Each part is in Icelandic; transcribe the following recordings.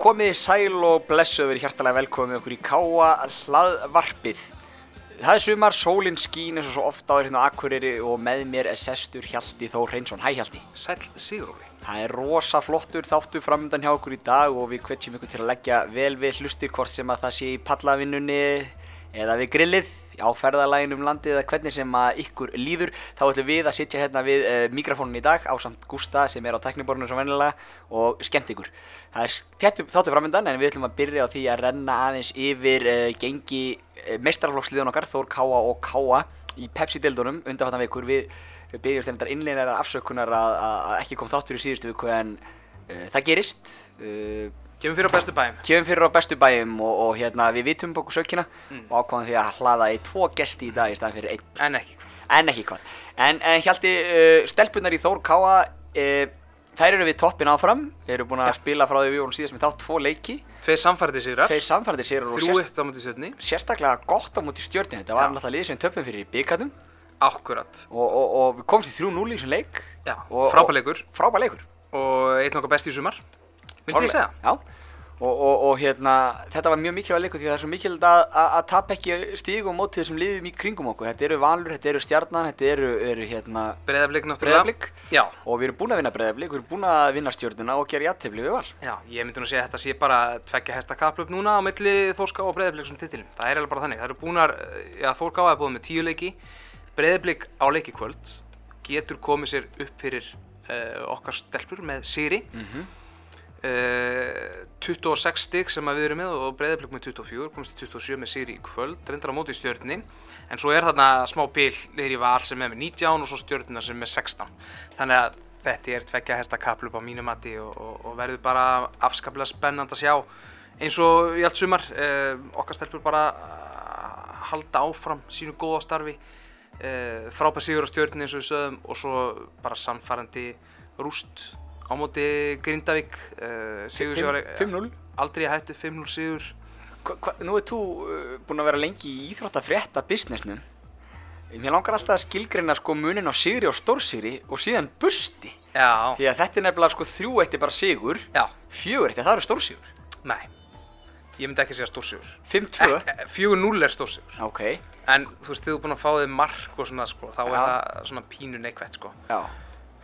komið sæl og blessu verið hjartalega velkomið okkur í Káa hlaðvarpið. Það er sumar, sólinn skín eins og svo ofta áður hérna á Akureyri og með mér er sestur Hjalti Þór Reynsson. Hæ Hjalti. Sæl Siguróli. Það er rosa flottur þáttu framöndan hjá okkur í dag og við hvetjum ykkur til að leggja vel við hlustir hvort sem að það sé í pallavinnunni eða við grillið á ferðalægin um landið eða hvernig sem að ykkur líður þá ætlum við að sitja hérna við uh, mikrofónin í dag á samt Gústa sem er á tekniborinu sem vennilega og skemmt ykkur. Það er þettum þáttu framöndan en við ætlum að byrja á því að renna aðeins yfir uh, gengi uh, meistarflokksliðun okkar Þór Káa og Káa í Pepsi-dildunum undanfattan vikur. Við, við byggjum þetta innleginlega afsökunar að, að, ekki kom þáttur í síðustu viku en það gerist Kemum fyrir á bestu bæum. kemum fyrir á bestu bæjum og, og hérna við vitum okkur sökina Mm. og ákváðum því að hlaða í tvo gesti í dag í staðan fyrir einn, En ekki. en ekki hvað en, en hjalti, uh, stelpunar í Þór Káa uh, þær eru við toppin áfram við erum búin að Ja. spila frá því við vorum síðast með þátt tvo leiki Tveir samfærdi sigrar. tveir samfærdir og Þrjú sérst, eitt á mútið sjötni. sérstaklega gott á múti stjórnin þetta var í byggatum Akkurat. og, og, og við komumst í 3-0 í þessum leik Já, frábæleikur. frábær leikur Og einn okkar besti í sumar. Myndi ég segja. Já, og, og, og hérna, þetta var mjög mikilvæg leikur því það er svo mikilvægt að, að, að tapa ekki stígum mótið þessum liðum í kringum okkur. Þetta eru Valur, þetta eru Stjarnan, þetta eru, eru hérna, Breiðablík náttúrulega. Breiðablik Já. og við erum búin að vinna Breiðablik, við erum búin að vinna Stjörnuna og gera jættefli við Val. Já, ég myndi nú segja að þetta sé bara tveggja hesta kaplöp núna á milli Þórska og Breiðablík sem titilum. Það er alveg bara þannig. Það eru búnar, já, Þórká er búin með tíu leiki. Breiðablík á leiki kvöld getur komið sér upp fyrir uh, okkar stelpur með Siri. Mm Uh, 26 stig sem að við erum með og breyðablík með 24, komst í 27 með Siri í kvöld, reyndar á móti í stjörni en svo er þarna smá niður í val sem er með 19 og svo stjörnina sem er með 16 þannig að þetta er tveggja hesta kaplup á mínu mati og, og, og verður bara afskaplega spennand að sjá eins og í allt sumar. Uh, okkar stelpur bara uh, halda áfram sínu góða starfi. Uh, frábæð sigur á stjörni eins og við sögum og svo bara samfærandi rúst á móti Grindavík uh, sigur sem var 5-0. aldrei hættu 5-0 sigur Hva, hva, nú er þú uh, búin að vera lengi í íþróttafrétta businessnum. Mér langar alltaf að skilgreina sko munin á sigri og stórsigri og síðan busti. já, Því að þetta er nefnilega sko þrjú eitt er bara sigur, já, fjögur eitt það eru stórsigur. nei ég myndi ekki segja stórsigur 5-2. Eh, 4-0 er stórsigur Ok, en þú veist, þið þú búin að fá þig mark og svona sko, þá er Já. það svona pínu neikvætt sko já,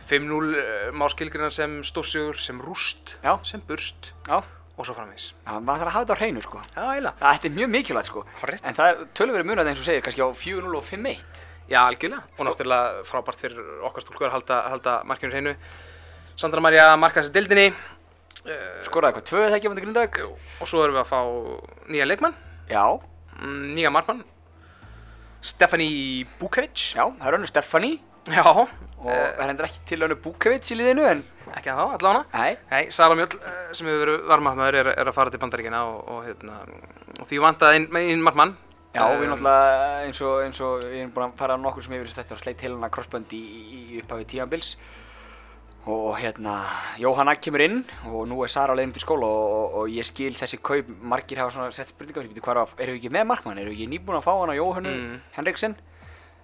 5-0 uh, má skilgrina sem stórsigur, sem rúst Já. sem burst já. og svo framvegis Já, maður þarf að hafa þetta á hreinu sko. já, eiginlega Það þetta er mjög mikilvægt sko. Hárrétt. En það er tölverið munað eins og segir, kannski á 4-0 og 5-1. Já, algjörlega. Og náttúrulega frábært fyrir okkar stúlkur að halda, halda markinu hreinu. Sandra Maria markaði sér dildinni. Uh, Skoraði eitthvað, ekki á mútið Grindavík? og svo erum við að fá nýja leikmann, Já, mm, nýja markmann. Stephanie Bukovic. já, það er önnu Stefani Já. og það er endur ekki til önnu Bukevits í liðinu en ekki að þá, allavega. Nei, Nei, Sara Mjöll eh, sem hefur verið varmaðmaður er, er að fara til bandaríkina og, og, hérna, og því vantaði einn ein markmann. já, við Eh, náttúrulega eins og, eins og við erum búin að fara nokkur sem yfir þetta sleitt til hana crossbönd í, í, í upphafi tímanbils og hérna, Jóhanna kemur inn og nú er Sara á leiðin til skóla og, og, og ég skil þessi kaup, margir hafa svona sett spurningar fyrir hvað er, erum við ekki með markmann, erum við ekki nýbúin að fá hana Jóhannu Mm. Henriksen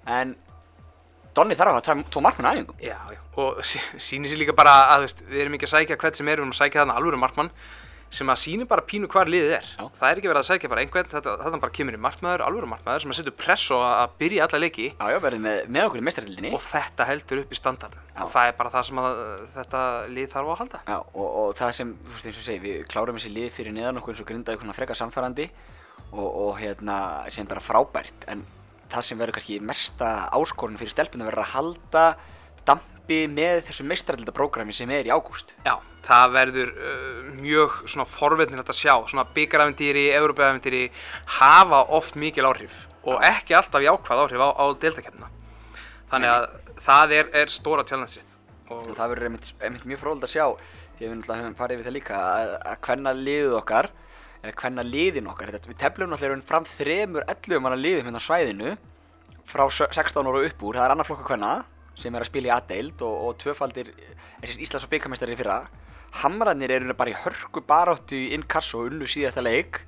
en Donni þarf að hafa tvo- markmann aðeingum Já, já, og sýnir sér líka bara að veist, við erum ekki að sækja hvert sem er, við erum að sækja þarna alvöru markmann sem að sýnir bara pínu hvar liðið er. Já. Það er ekki verið að sækja bara einhvern, þetta, þetta bara kemur í markmaður, alvöru markmaður sem að setur press á að byrja alla leiki Já, já, verðum með, með okkur í mestardildinni og þetta heldur upp í standard. Og það er bara það sem að þetta lið þarf að halda. Já, og, og það sem, þú veist eins og segi, við klárum þessi lið fyrir neðan okkur eins og grindaði frekar samfærandi og, og hérna, sem bara frábært, en það sem verður kannski mesta áskorun fyrir stelpunum verður að halda dampi með þessu meistaraldaprógrami sem er í ágúst. Já, það verður uh, mjög svona forvetnilegt að sjá, svona byggaræfintýri, európaæfintýri hafa oft mikil áhrif og ekki alltaf jákvæð áhrif á, á deltakefna. Þannig að það er, er stóra challengeið. Og það verður einmitt, einmitt mjög fróðald að sjá, því að við náttúrulega höfum farið við það líka, að, að hvenna liðið okkar, eða hvenna liðin okkar, þetta, við teflum náttúrulega fram þremur 11 manna liðum hérna á svæðinu, frá sö- 16 ára upp úr, það er annar flokka hvenna, sem er að spila í A-deild og, og tvöfaldir þessi Íslands og byggamestari fyrra. Hamrarnir eru bara í hörku baráttu í inkasso og unnu síðasta leik.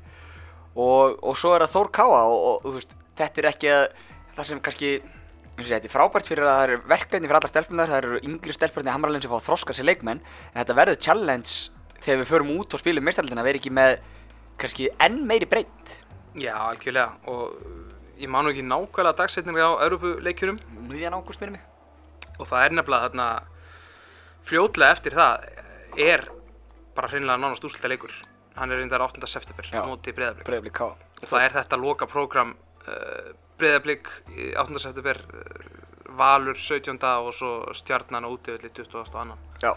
Og, og svo er það Þór Káa og, og, veist, þetta er ekki að, það sem kannski þetta er frábært fyrir að það eru verkefni fyrir alla stelpunar, það eru yngri stelpunar í Hamrarlegin sem fá að þroska sér leikmenn. En þetta verður challenge þegar við förum út og spilum meistaraldina vera ekki með kannski enn meiri breytt Já, algjörlega og ég man nú ekki nákvæmlega dagsetninga á Európuleikjurum miðjan ágúst fyrir mig og það er nefnilega þarna fljótlega eftir það er bara hreinlega nánast úsleita leikur hann er reyndar 8. september á móti ká og það er þetta loka prógram uh, breyðablík 8. september uh, Valur 17. og svo stjarnan á útivilli 22. Já,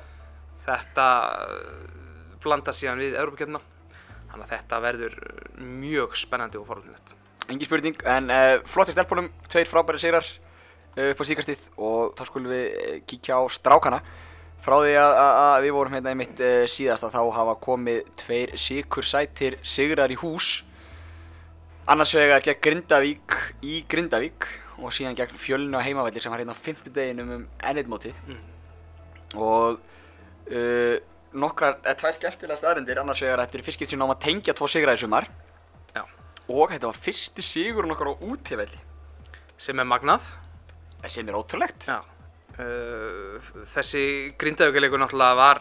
þetta uh, blanda síðan við Európa-kefna þannig að þetta verður uh, mjög spennandi og forhaldinett engin spurning En uh, flottir stelpunum, tveir frábæri sigrar uh, upp á síkastið Og þá skulum við kíkja á strákana. Frá því að, að, að við vorum hérna einmitt uh, síðast að þá hafa komið tveir sikursætir sigrar í hús. Annars vegar gegn Grindavík í Grindavík og síðan gegn fjölinu á heimavellir sem var hérna á fimmtudeginum um ennitmótið Mm. og nokkrar, eða tvær skemmtilega staðrindir annars vegar þetta er fyrst skipt sem náum að tengja tvo sigra í sumar. Já. og þetta var fyrsti sigur nokkar á útivelli. Sem er magnað. Sem er ótrúlegt. Já. Uh, þessi grindavíkuleikur náttúrulega var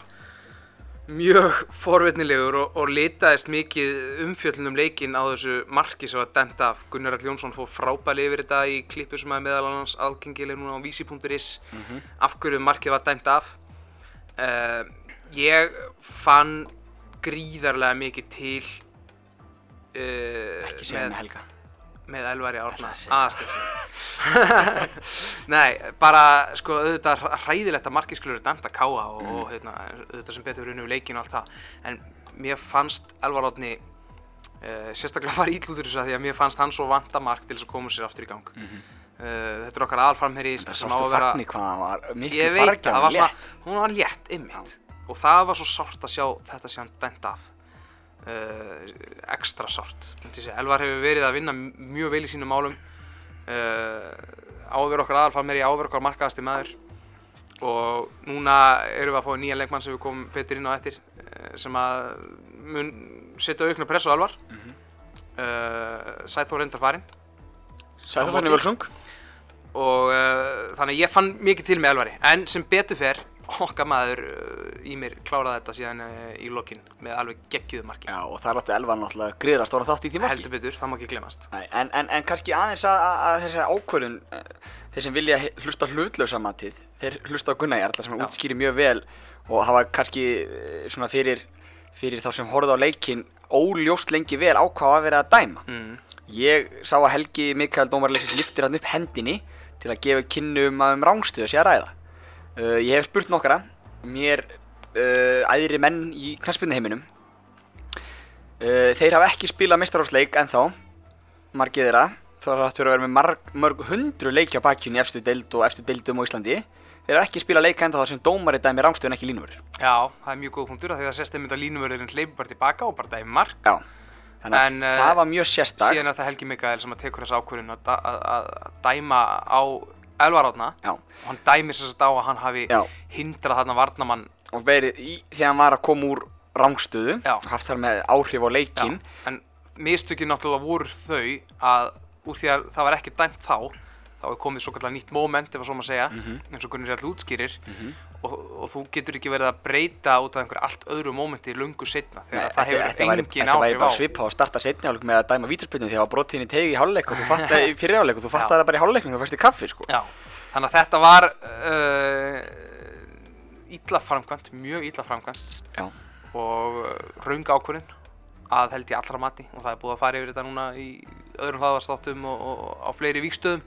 mjög forvitnilegur og, og litaðist mikið umfjöllunum leikinn á þessu marki sem var dæmt af. Gunnar All Jónsson fór frábæli yfir þetta í klippu sem er meðal annars algengileg núna á vísi.is Mhm. af hverju markið var dæmt af. Uh, ég fann gríðarlega mikið til uh, ekki segja með Helga með Elvari Árna Það segja. aðastilsi Nei, bara sko auðvitað hræðilegt að markisklur er dæmt að káa og, Mm. og hérna, auðvitað sem betur unni við leikin og allt það en mér fannst Elvar Árni uh, sérstaklega var ítlútur þess að því að mér fannst hann svo vanta mark til þess að koma sér aftur í gang Mhm. uh, Þetta er okkar aðalframherri það sem á að vera Ég veit að það hún var létt ymmit og það var svo sárt að sjá þetta sé hann dæmt af. Uh, ekstra sárt. Elvar hefur verið að vinna mjög vel í sínum málum. Uh, á að vera okkar aðalfað meiri á að vera okkar markaðasti maður. Og núna erum við að fá nýjan leikmann sem við komum betur inn á eftir uh, sem að mun setja aukna press á Elvar. Mm Mhm. Sæþór reyndar farinn. Sæður Á fannig móti. völsung. Og uh, þannig ég fann mikið til með Elvari. En sem betur fer okkar maður í mér kláraði þetta síðan uh, í lokin með alveg geggjuðu marki. Já, og það átti Elvar náttúrulega gríðra stóra þátt í því marki. Heldur betur, það má ekki glemast Nei, en, en, en kannski aðeins að, að, þessari ákvörðun eh, þeir sem vilja hlusta hlutlausa matið þeir hlusta á Gunnar Jarl sem útskýri mjög vel og hafa kannski eh, svona fyrir, fyrir þá sem horfðu á leikinn óljóst lengi vel á hvað að vera að dæma. Mm. ég sá að Helgi Mikael Dómarleiksins liftir hann upp hendinni til að gefa kynnu um að um rángstöðu sé að ræða uh, ég hef spurt nokkra mér uh, æðri menn í knaspinu heiminum uh, þeir hafa ekki spilað meistarósleik ennþá margið þeirra. Þá er það að vera með marg, mörg hundru leiki á bakjunni efstu deild og efstu deildum á Íslandi. Þeir hafa ekki spilað leika ennþá þar sem dómari dæmi rángstöðun ekki línur Já, það er mjög góð punktur af því að það að línuvörðurinn hleypur bara tilbaka og bara dæmi mark. Já þannig að En, eh, það var mjög sérstak síðan er þetta Helgi Mikael sem að tekur þessa ákvörðun að, að, að að dæma á Elvarátna já og hann dæmir sér þetta á að hann hafi Já. hindrað þarna varnamann og verið í, þegar hann var að koma úr rángstöðu Já. og haft þar með áhrif á leikin en mistökin náttúrulega voru þau að úr því að það var ekki dæmt þá þá er komið svo kallar nýtt moment ef að svo maður segja Mhm. eins og Gunnar Jarl útskýrir Mhm. og, og þú getur ekki verið að breyta út af einhver allt öðru momenti lungu setna þegar það hefur þetta væri, engin þetta væri áhrif á bara svipað að starta hálfleik með að dæma vítarspilnu þegar það var brotin í tegi í hálfleik og þú fattaði í fyrir hálfleik og þú fattaði það bara í hálfleiknum og þú fæst í kaffi sko. Já, þannig að þetta var uh, illa framkvæmt, mjög illa framkvæmt Já. og uh, raung ákvörðin að held ég allra mati og það er búið að fara yfir þetta núna í öðrum hlaðvarstáttum og, og á fleiri víkstöðum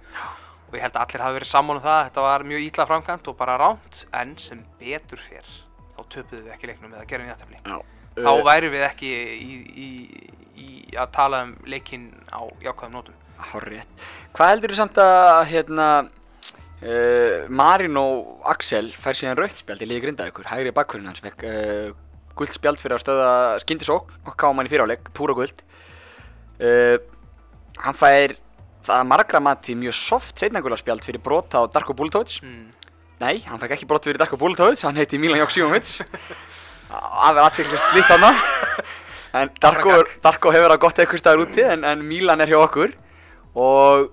og ég held að allir hafi verið saman um það þetta var mjög illa framkvæmt og bara ránt en sem betur fyrr þá töpuðum við ekki leiknum eða gerum við Já. þá Uh, værum við ekki í, í, í að tala um leikinn á jákvæðum nótum Hárrétt. Hvað heldur þú samt að hérna, uh, Marin og Axel fær síðan rautt spjald í liði grinda ykkur, hægri bakkurinn hans fekk uh, guld spjald fyrir að stöða skyndisók og káma hann í fyriráleik, púra guld. Hann fær það að margra mati mjög soft seinnagula spjald fyrir brota á Darko Bultovic. mm. Nei, hann fekk ekki brot fyrir Darko Bultovic, hann heiti Milan Joksimovic. Afur aðteklisst slíkt þarna. En Darko. Darko hefur það gott eitthvað staðar úti en, en Milan er hjá okkur. Og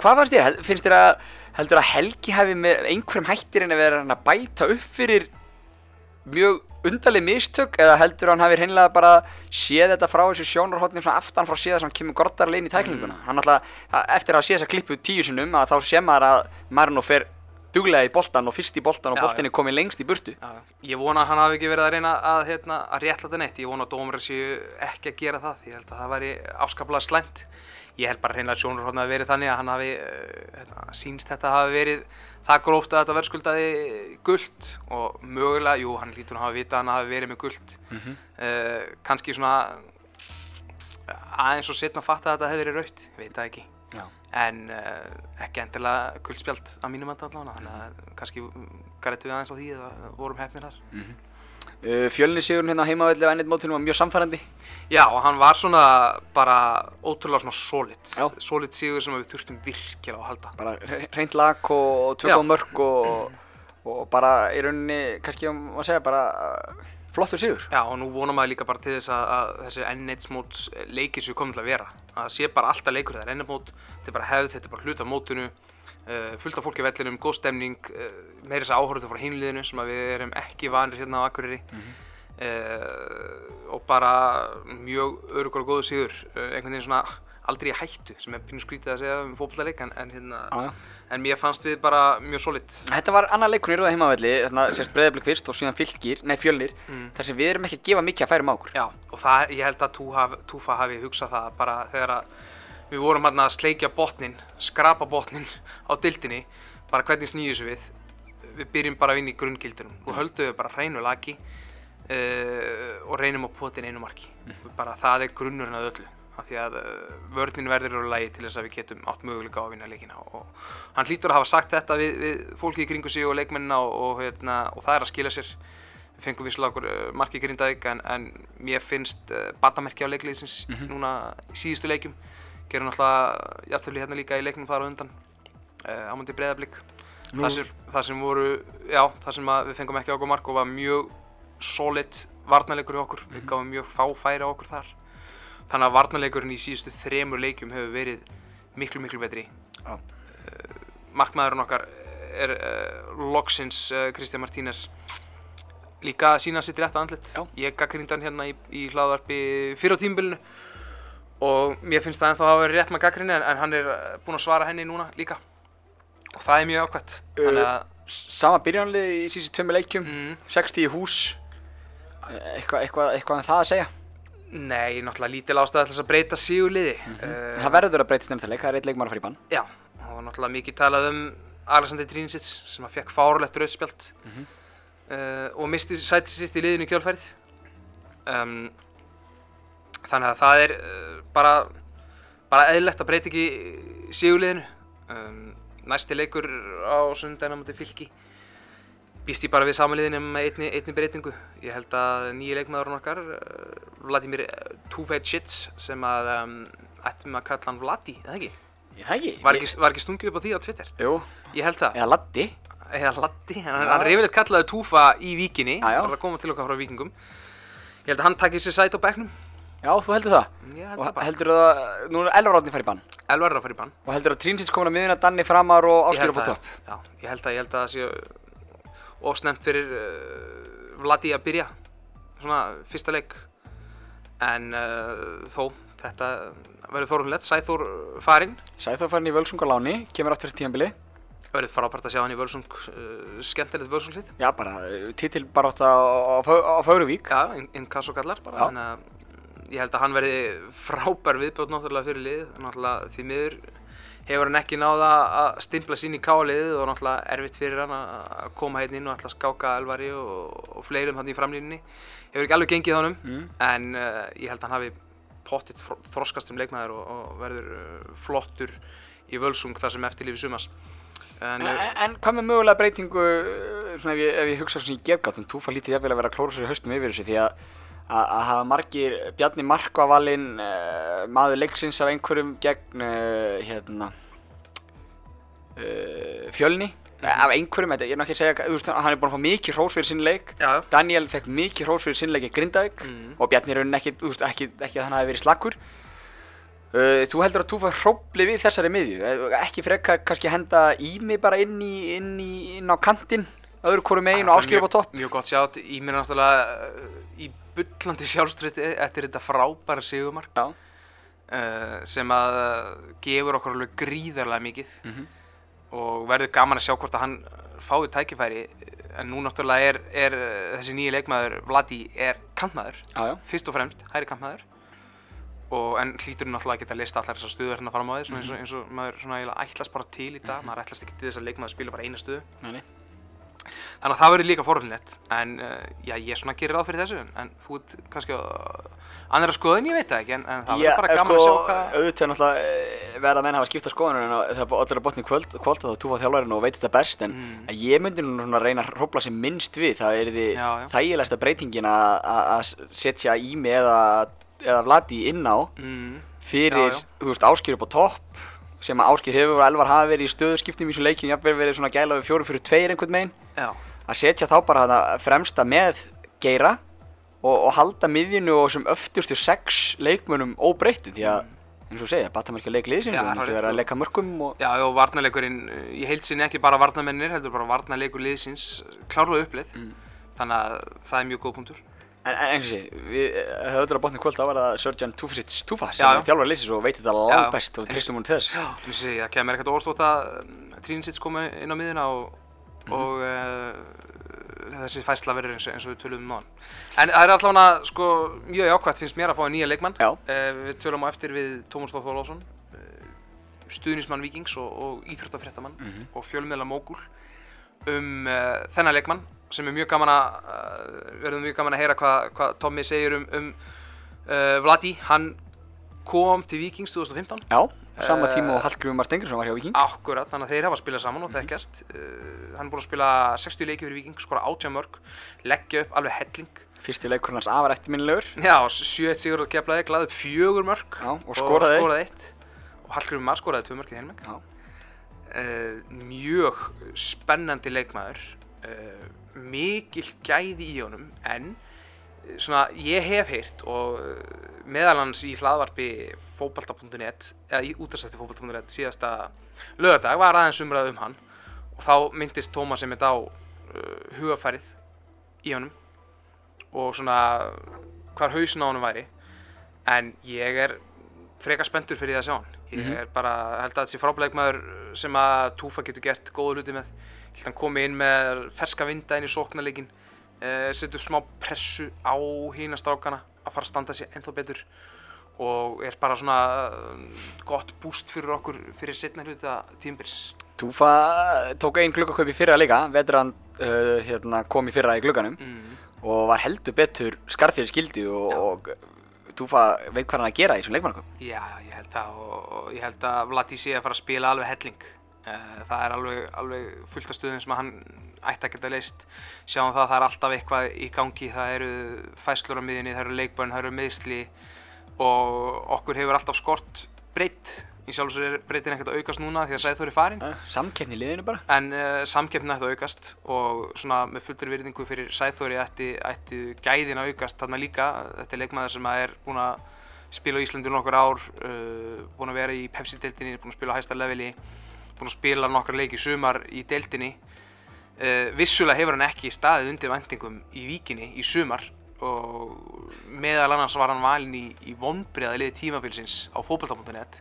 hvað fannst þér? Finnst þér að, heldur að Helgi hafi með einhverjum hættir en að vera hann að bæta upp fyrir mjög undarleg mistök eða heldur hann hafi hreinlega bara séð þetta frá þessu sjónarhóttni svona aftan frá síðan sem kemur gordarlega inn í tæklinguna Mm. hann alltaf, eftir að sé þessa klippu tíu sinnum að þá sé maður að Marino fer duglega í boltan og fyrst í boltan og Já, boltin er komið lengst í burtu Já, ég vona að hann hafi ekki verið að reyna að, hérna, að réttla þetta neitt. Ég vona að dómar séu ekki að gera það. Ég held að það væri afskaplega slæmt. Ég held bara hreinlega að sjónarhóttni hafi verið þannig að hann hafi, uh, hérna, það gróft að þetta verðskuldaði guld og mögulega, jú, hann lítur að hafa vita að hann hafi verið með guld. mm -hmm. Uh, kannski svona aðeins og setna að fatta að þetta hefði verið raut, ég veit það ekki. Já. En uh, ekki endilega guldspjald að mínum enda allavega, þannig að kannski grættu við aðeins á því eða vorum hefnir þar. uh, Fjölni sigurinn hérna heimavelli á ennit mótunum var mjög samfærandi Já, og hann var svona bara ótrúlega svona solid, Já. solid sigur sem við þurftum virkilega að halda. bara hreint lag og tvö Já. góð mörg og, og bara í rauninni kannski má segja bara uh, flottur sigur Já, og nú vonum maður líka bara til þess að, að þessi N1 móts leikir séu komið til að vera. Að það sé bara alltaf leikur þegar N1 mót, þetta er bara hefð, þetta er bara hluta af mótunu, fullt af fólki á vellinum, góð stemning, uh, meira þess að áhörðu frá hinliðinu sem við erum ekki vanir hérna á Akureyri. uh, og bara mjög örugur og góðu uh, einhvern veginn svona aldrei í hættu sem er pínu skrítið að segja um fótballaleik en, en, hérna, já. en mér fannst við bara mjög solid Þetta var annar leikur í rauða heimavelli þarna sérst breyðablik fyrst og síðan fylgir, nei fjölnir mm. þar sem við erum ekki að gefa mikið að færum á okkur Já, og það, ég held að Túfa hafi hugsað það bara þegar að við vorum hérna að sleikja botnin, skrapa botnin á dildinni, bara hvernig snýðu þessu við, við byrjum bara vinna í grunngildunum og höldum við bara hreinu laki uh, og reynum á potin einu marki, bara það er grunnurinn að öllu, af því að uh, vörnin verður úr lagi til þess að við getum átt möguleika á að vinna leikina og hann hlýtur að hafa sagt þetta við, við fólkið í kringu sig og leikmennina og, og, hérna, og það er að skila sér. Við fengum visslega okkur uh, marki í Grindavík en, en mér finnst uh, batamerki á leikliðsins Mhm. núna í síðustu leikjum gerum náttúrulega jafntöfli hérna líka í leiknum þar á undan uh, ámundi breyðablík það, sem- það sem voru já, það sem að við fengum ekki okkur mark og var mjög solid varnarleikur í okkur. Við Mhm. gáum mjög fá færi á okkur þar. Þannig að varnarleikurinn í síðustu þremur leikjum hefur verið miklu miklu betri. Já. markmaðurinn okkar er uh, loksins uh, Kristján Martínez. Líka að sína sitt rétt andlit. Já. ég gaggrinda hann hérna í, í hlaðvarpi fyrir á tímbilinu og mér finnst það ennþá að verið rétt með gaggrinni en, en hann er uh, búinn að svara henni núna líka. Og það er mjög ákvæmt að Sama byrjanlið í síðustu tveimur leikjum mm, 60 í hús. Eh, eitthvað eitthva, eitthva um það að segja? Nei, náttúrulega lítil þess að breyta sigurliði. Mm Það verður að breytast nefnda leik, það er eitt leikmar að fara í bann. Já, og náttúrulega mikið talað um Alexander Trinicic sem að fekk fárlegt rauðspjald. Mhm. uh, og misti sæti sitt í liðinu í kjálfærið um, þannig að það er uh, bara bara eðlilegt að breyta ekki sigurliðinu um, næsti leikur á sundaginn á móti fylki býst ég bara við samanliðinu með einni, einni breytingu ég held að nýji leikmaðurinn okkar uh, Vladimir Tufejcic sem að um, ættum að kalla hann Vladi, eða ekki? Það ekki? Var ekki, var ekki stungið upp á því á Twitter? Jú, Ég held það. eða laddi Eða hann, Já. hann er yfirleitt kallaði Túfa í Já, já. bara að koma til okkar frá Víkingum. Ég held að hann takki sér sæt á bekknum. Já, þú heldur það Ég held Og það bara. heldur það, nú er Elvar Átni fara í bann Elvar að fara í bann. Og heldur að Trínsins komin að miðuna Danni framar og held upp á það, topp Já, ég held að, ég held að það sé of snemt fyrir uh, Vladi að byrja svona fyrsta leik. En uh, þó, þetta verður þórunlegt. Sæþór farinn. Sæþór farin í Völsung á láni, kemur aftur til tíðanbili Verður frábært að sjá hann í Völsung, uh, skemmtilegt Völsunglið. Já, bara titil bara átt á, á, á Fögruvík Já, inn, inn ég held að hann verði frábær viðbjóð náttúrulega fyrir lið, náttúrulega því miður hefur hann ekki náða að stimpla sín í káliðið og náttúrulega erfitt fyrir hann að koma hérna inn og að skáka Elvari og, og fleirum hann í framlínunni. Hefur ekki alveg gengið honum mm. en uh, ég held að hann hafi pottitt þro- þroskast sem leikmaður og, og verður uh, flottur í völsung þar sem eftir lífi sumas en, en, uh, en hvað með mögulega breytingu svona ef ég, ef ég hugsa svona í gefgátt þú fær lítið jafnvel að vera klóra sér í haustum yfir þessu því að að að hafa margir Bjarni Markvavalinn uh, maður leiksins af einhverjum gegn uh, hérna uh, fjölni. Af einhverjum, þetta, ég er náttúrulega ekki að segja hann er búin að fá mikið hrós fyrir sinn leik. Já. Daniel fekk mikið hrós fyrir sinn leik í Grindavík Mm. og Bjarni er raunin ekki, veist, ekki, ekki að hann hafi verið slakkur þú heldur að þú fær hrópli við þessari miðju? Eh, ekki frekar kannski henda Ími bara inn, í, inn, í, inn á kantinn öðru hvoru megin og áskilur upp á topp? Mjög gott sjátt, í mér náttúrulega í bullandi sjálfströyti eftir þetta frábæra sigumark uh, sem að gefur okkur alveg gríðarlega mikið Mhm. og verður gaman að sjá hvort að hann fái tækifæri. En nú náttúrulega er, er þessi nýji leikmaður Vladi er kantmaður já, fyrst og fremst, hæri kantmaður. Og en hlýtur náttúrulega að geta list allar þessar stöður hérna fram á því svona eins, og, eins og maður svona ætlast bara til í dag. Maður ætlast ekki til þess að leikmaður spila bara eina stöðu. Nei, nei. Þannig að það verður líka forhundilegt en uh, já, ég svona gerir ráð fyrir þessu en, þú ert kannski á annara skoðun, ég veit það ekki en, en það verður bara eh, gaman sko, að sjá hvað auðvitað náttúrulega eh, verða menn hafa skipta skoðanur en það er allir að botni kvöld, kvöld þá túfa þjálfarinn og veit þetta best en Mm. ég myndi nú svona reyna að hrópla sem minnst við það er því þægilegsta breytingin að að setja í mig eða, eða Vladi inn á mm, fyrir, Já, já. þú veist, Áskir upp á topp sem að Áskir hefur og Elvar hafa verið í stöðuskiptum í þessum leikjum, jafnvel verið svona gæla við fjóru fyrir tveir einhvern megin já, að setja þá bara þarna fremsta með geira og, og halda miðjunu og þessum öftustu sex leikmönnum óbreyttu því að eins og segja, batamerkja leik liðsins Já, og er ekki vera rétt að og- leika mörgum og já, og varnarleikurinn uh, í heilsinni ekki bara varnarmennir heldur bara varnarleikur liðsins klárlega upplið Mm. þannig að það er mjög góð punktur. En, eins og sé, við höfður að botni kvöld var það Sörjan Tufasic Tufa sem Já, já. þjálfar liðsins og veit þetta langt best og tristum hún til þess Já, ég segi, það kemur ekkert orðstótt að Tríninsits koma inn á miðuna og, Mhm. og uh, þessi fæsla verður eins, eins og við tölum um náðan. En það er allavega sko, mjög jákvæmt finnst mér að fá að nýja leikmann. Uh, við tölum á eftir við Tómas Þór Þórlásson, uh, stuðnismann Víkings og, og íþróttafréttamann Mhm. og fjölmiðla mógul um þennan leikmann sem er mjög gaman að verður mjög gaman að heyra hvað hva Tommy segir um, um Vladi. Hann kom til Víkings 2015 Já, sama Eh, tíma og Hallgrímur Stengur sem var hjá Viking Akkurat, þannig að þeir hafa spilað saman og þekkjast. Uh, Hann er búinn að spila 60 leiki fyrir Viking, skora 18 mörg leggja upp alveg helling. Fyrsti leikur hans afar eftirminnilegur. Já, 7-1 sigur að keflaði, glaði upp fjögur mörg Já, og skoraði eitt. eitt. Og Hallgrímur Mar skoraði tvö mörg í Já. uh, Mjög spennandi leikmaður. Uh, mikil gæði í honum en eh, svona ég hef heyrt og meðal hans í hlaðvarpi fótbalta.net eða í útastætti fótbalta.net síðasta lögadag var aðeins umræð um hann og þá myndist Tómas einmitt á uh, hugafærið í honum og svona hvar hausin á honum væri. En ég er freka spenntur fyrir því að sjá hann. Ég Mhm. er bara, held að þessi frábæleikmaður sem að Túfa getur gert góða hluti með. Held að hann komi inn með ferska vinda inn í sóknarleikin uh, setja upp smá pressu á hína strákana að fara að standa sér ennþá betur og er bara svona uh, gott búst fyrir okkur fyrir setna hluta tímbilsins Túfa tók einn gluggakaup í fyrra líka veteran uh, hérna, kom í fyrra í glugganum mm. og var heldur betur skarðfyrir skildi og, og Túfa veit hvað hann að gera í þessum leikmannaköp Já, ég held það og, ég held að Vladi sé að fara að spila alveg helling. Eh, það er alveg, alveg fullt af stöðum sem að hann ætti að geta leist sjáum það að það er alltaf eitthvað í gangi það eru fæslur á miðjunni, það eru leikbörn, það eru meðsli og okkur hefur alltaf skort breytt. Í sjálf og sér er breytin ekkert að aukast núna því að Sæþór er farinn. Uh, Samkeppni í liðinu bara. En uh, samkeppnin ætti að aukast og svona með fullri virðingu fyrir Sæþóri ætti, ætti gæðin að aukast þarna líka, þetta er leikmaður sem er búinn að spila á Íslandi nokkur ár uh, búinn að vera í Pepsi-deildinni búinn að spila á hæsta leveli búinn að spila nokkar leiki í sumar í deildinni. Uh, vissulega hefur hann ekki staðið undir vendingum í víkinni í sumar og meðal annars var hann valinn í, í vonbreiða liði tímabilsins á fótbolta.net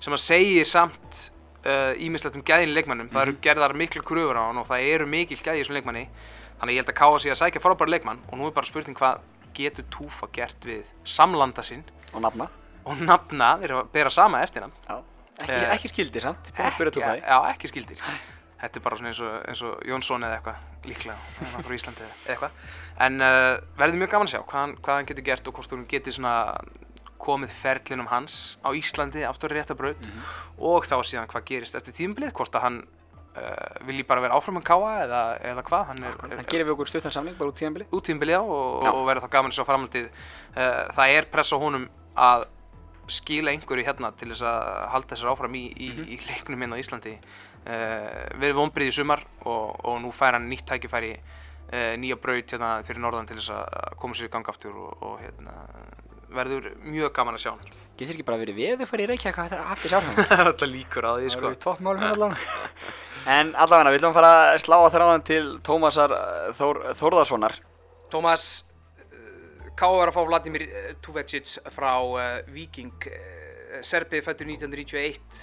sem að segir samt ímislegt um gæðin í leikmannum það eru gerðar miklu kröfur á hann og það eru mikil gæði í þessum leikmanni. Þannig ég held að káa sig að sækja frábæra leikmann og nú er bara spurning hvað getur Túfa gert við samlanda sinn? Og nafna. Og nafna, þeir eru að bera sama eftirnafn. Já. Ekki, Eh, ekki skildir samt, búin að spyrja Túfa já, ekki skildir þetta er bara svona eins og, eins og Jónsson eða eitthvað líklega, hann er frá Íslandi eða eitthvað. En uh, verður mjög gaman að sjá hvað hann, hvað hann getur gert og hvort hún getur svona komið ferlinum hans á Íslandi aftur í rétta braut Mhm. og þá síðan hvað gerist eftir tímbilið hvort að hann uh, vilji bara vera áfram að káa eða, eða hvað hann er, Það gerir við okkur stuttan samling bara út tíðanbili út tímbilið á og, og verður þá gaman að sjá framhaldið. Uh, það er press á honum að skila einhverju hérna til þess að halda sér áfram í, í, Mhm. í leiknum hérna á Íslandi. Uh, verið vonbrið í sumar og, og nú fær hann nýtt tækifæri uh, nýja braut hérna fyrir norðan til þess að koma sér í gang aftur og, og hérna verður mjög gaman að sjá hann. Getur ekki bara verið við þau farið í Reykjavík að haft þessi áhrifum það er alltaf líkur á því Það sko. eru toppmálum hérna allan. En allavega, við að fara að slá að þráðan til Tómasar uh, Þór, Þórðarssonar. Tómas, K.A. var að fá Vladimir eh, Tuvecic frá uh, Viking, uh, Serbið fættur 1991,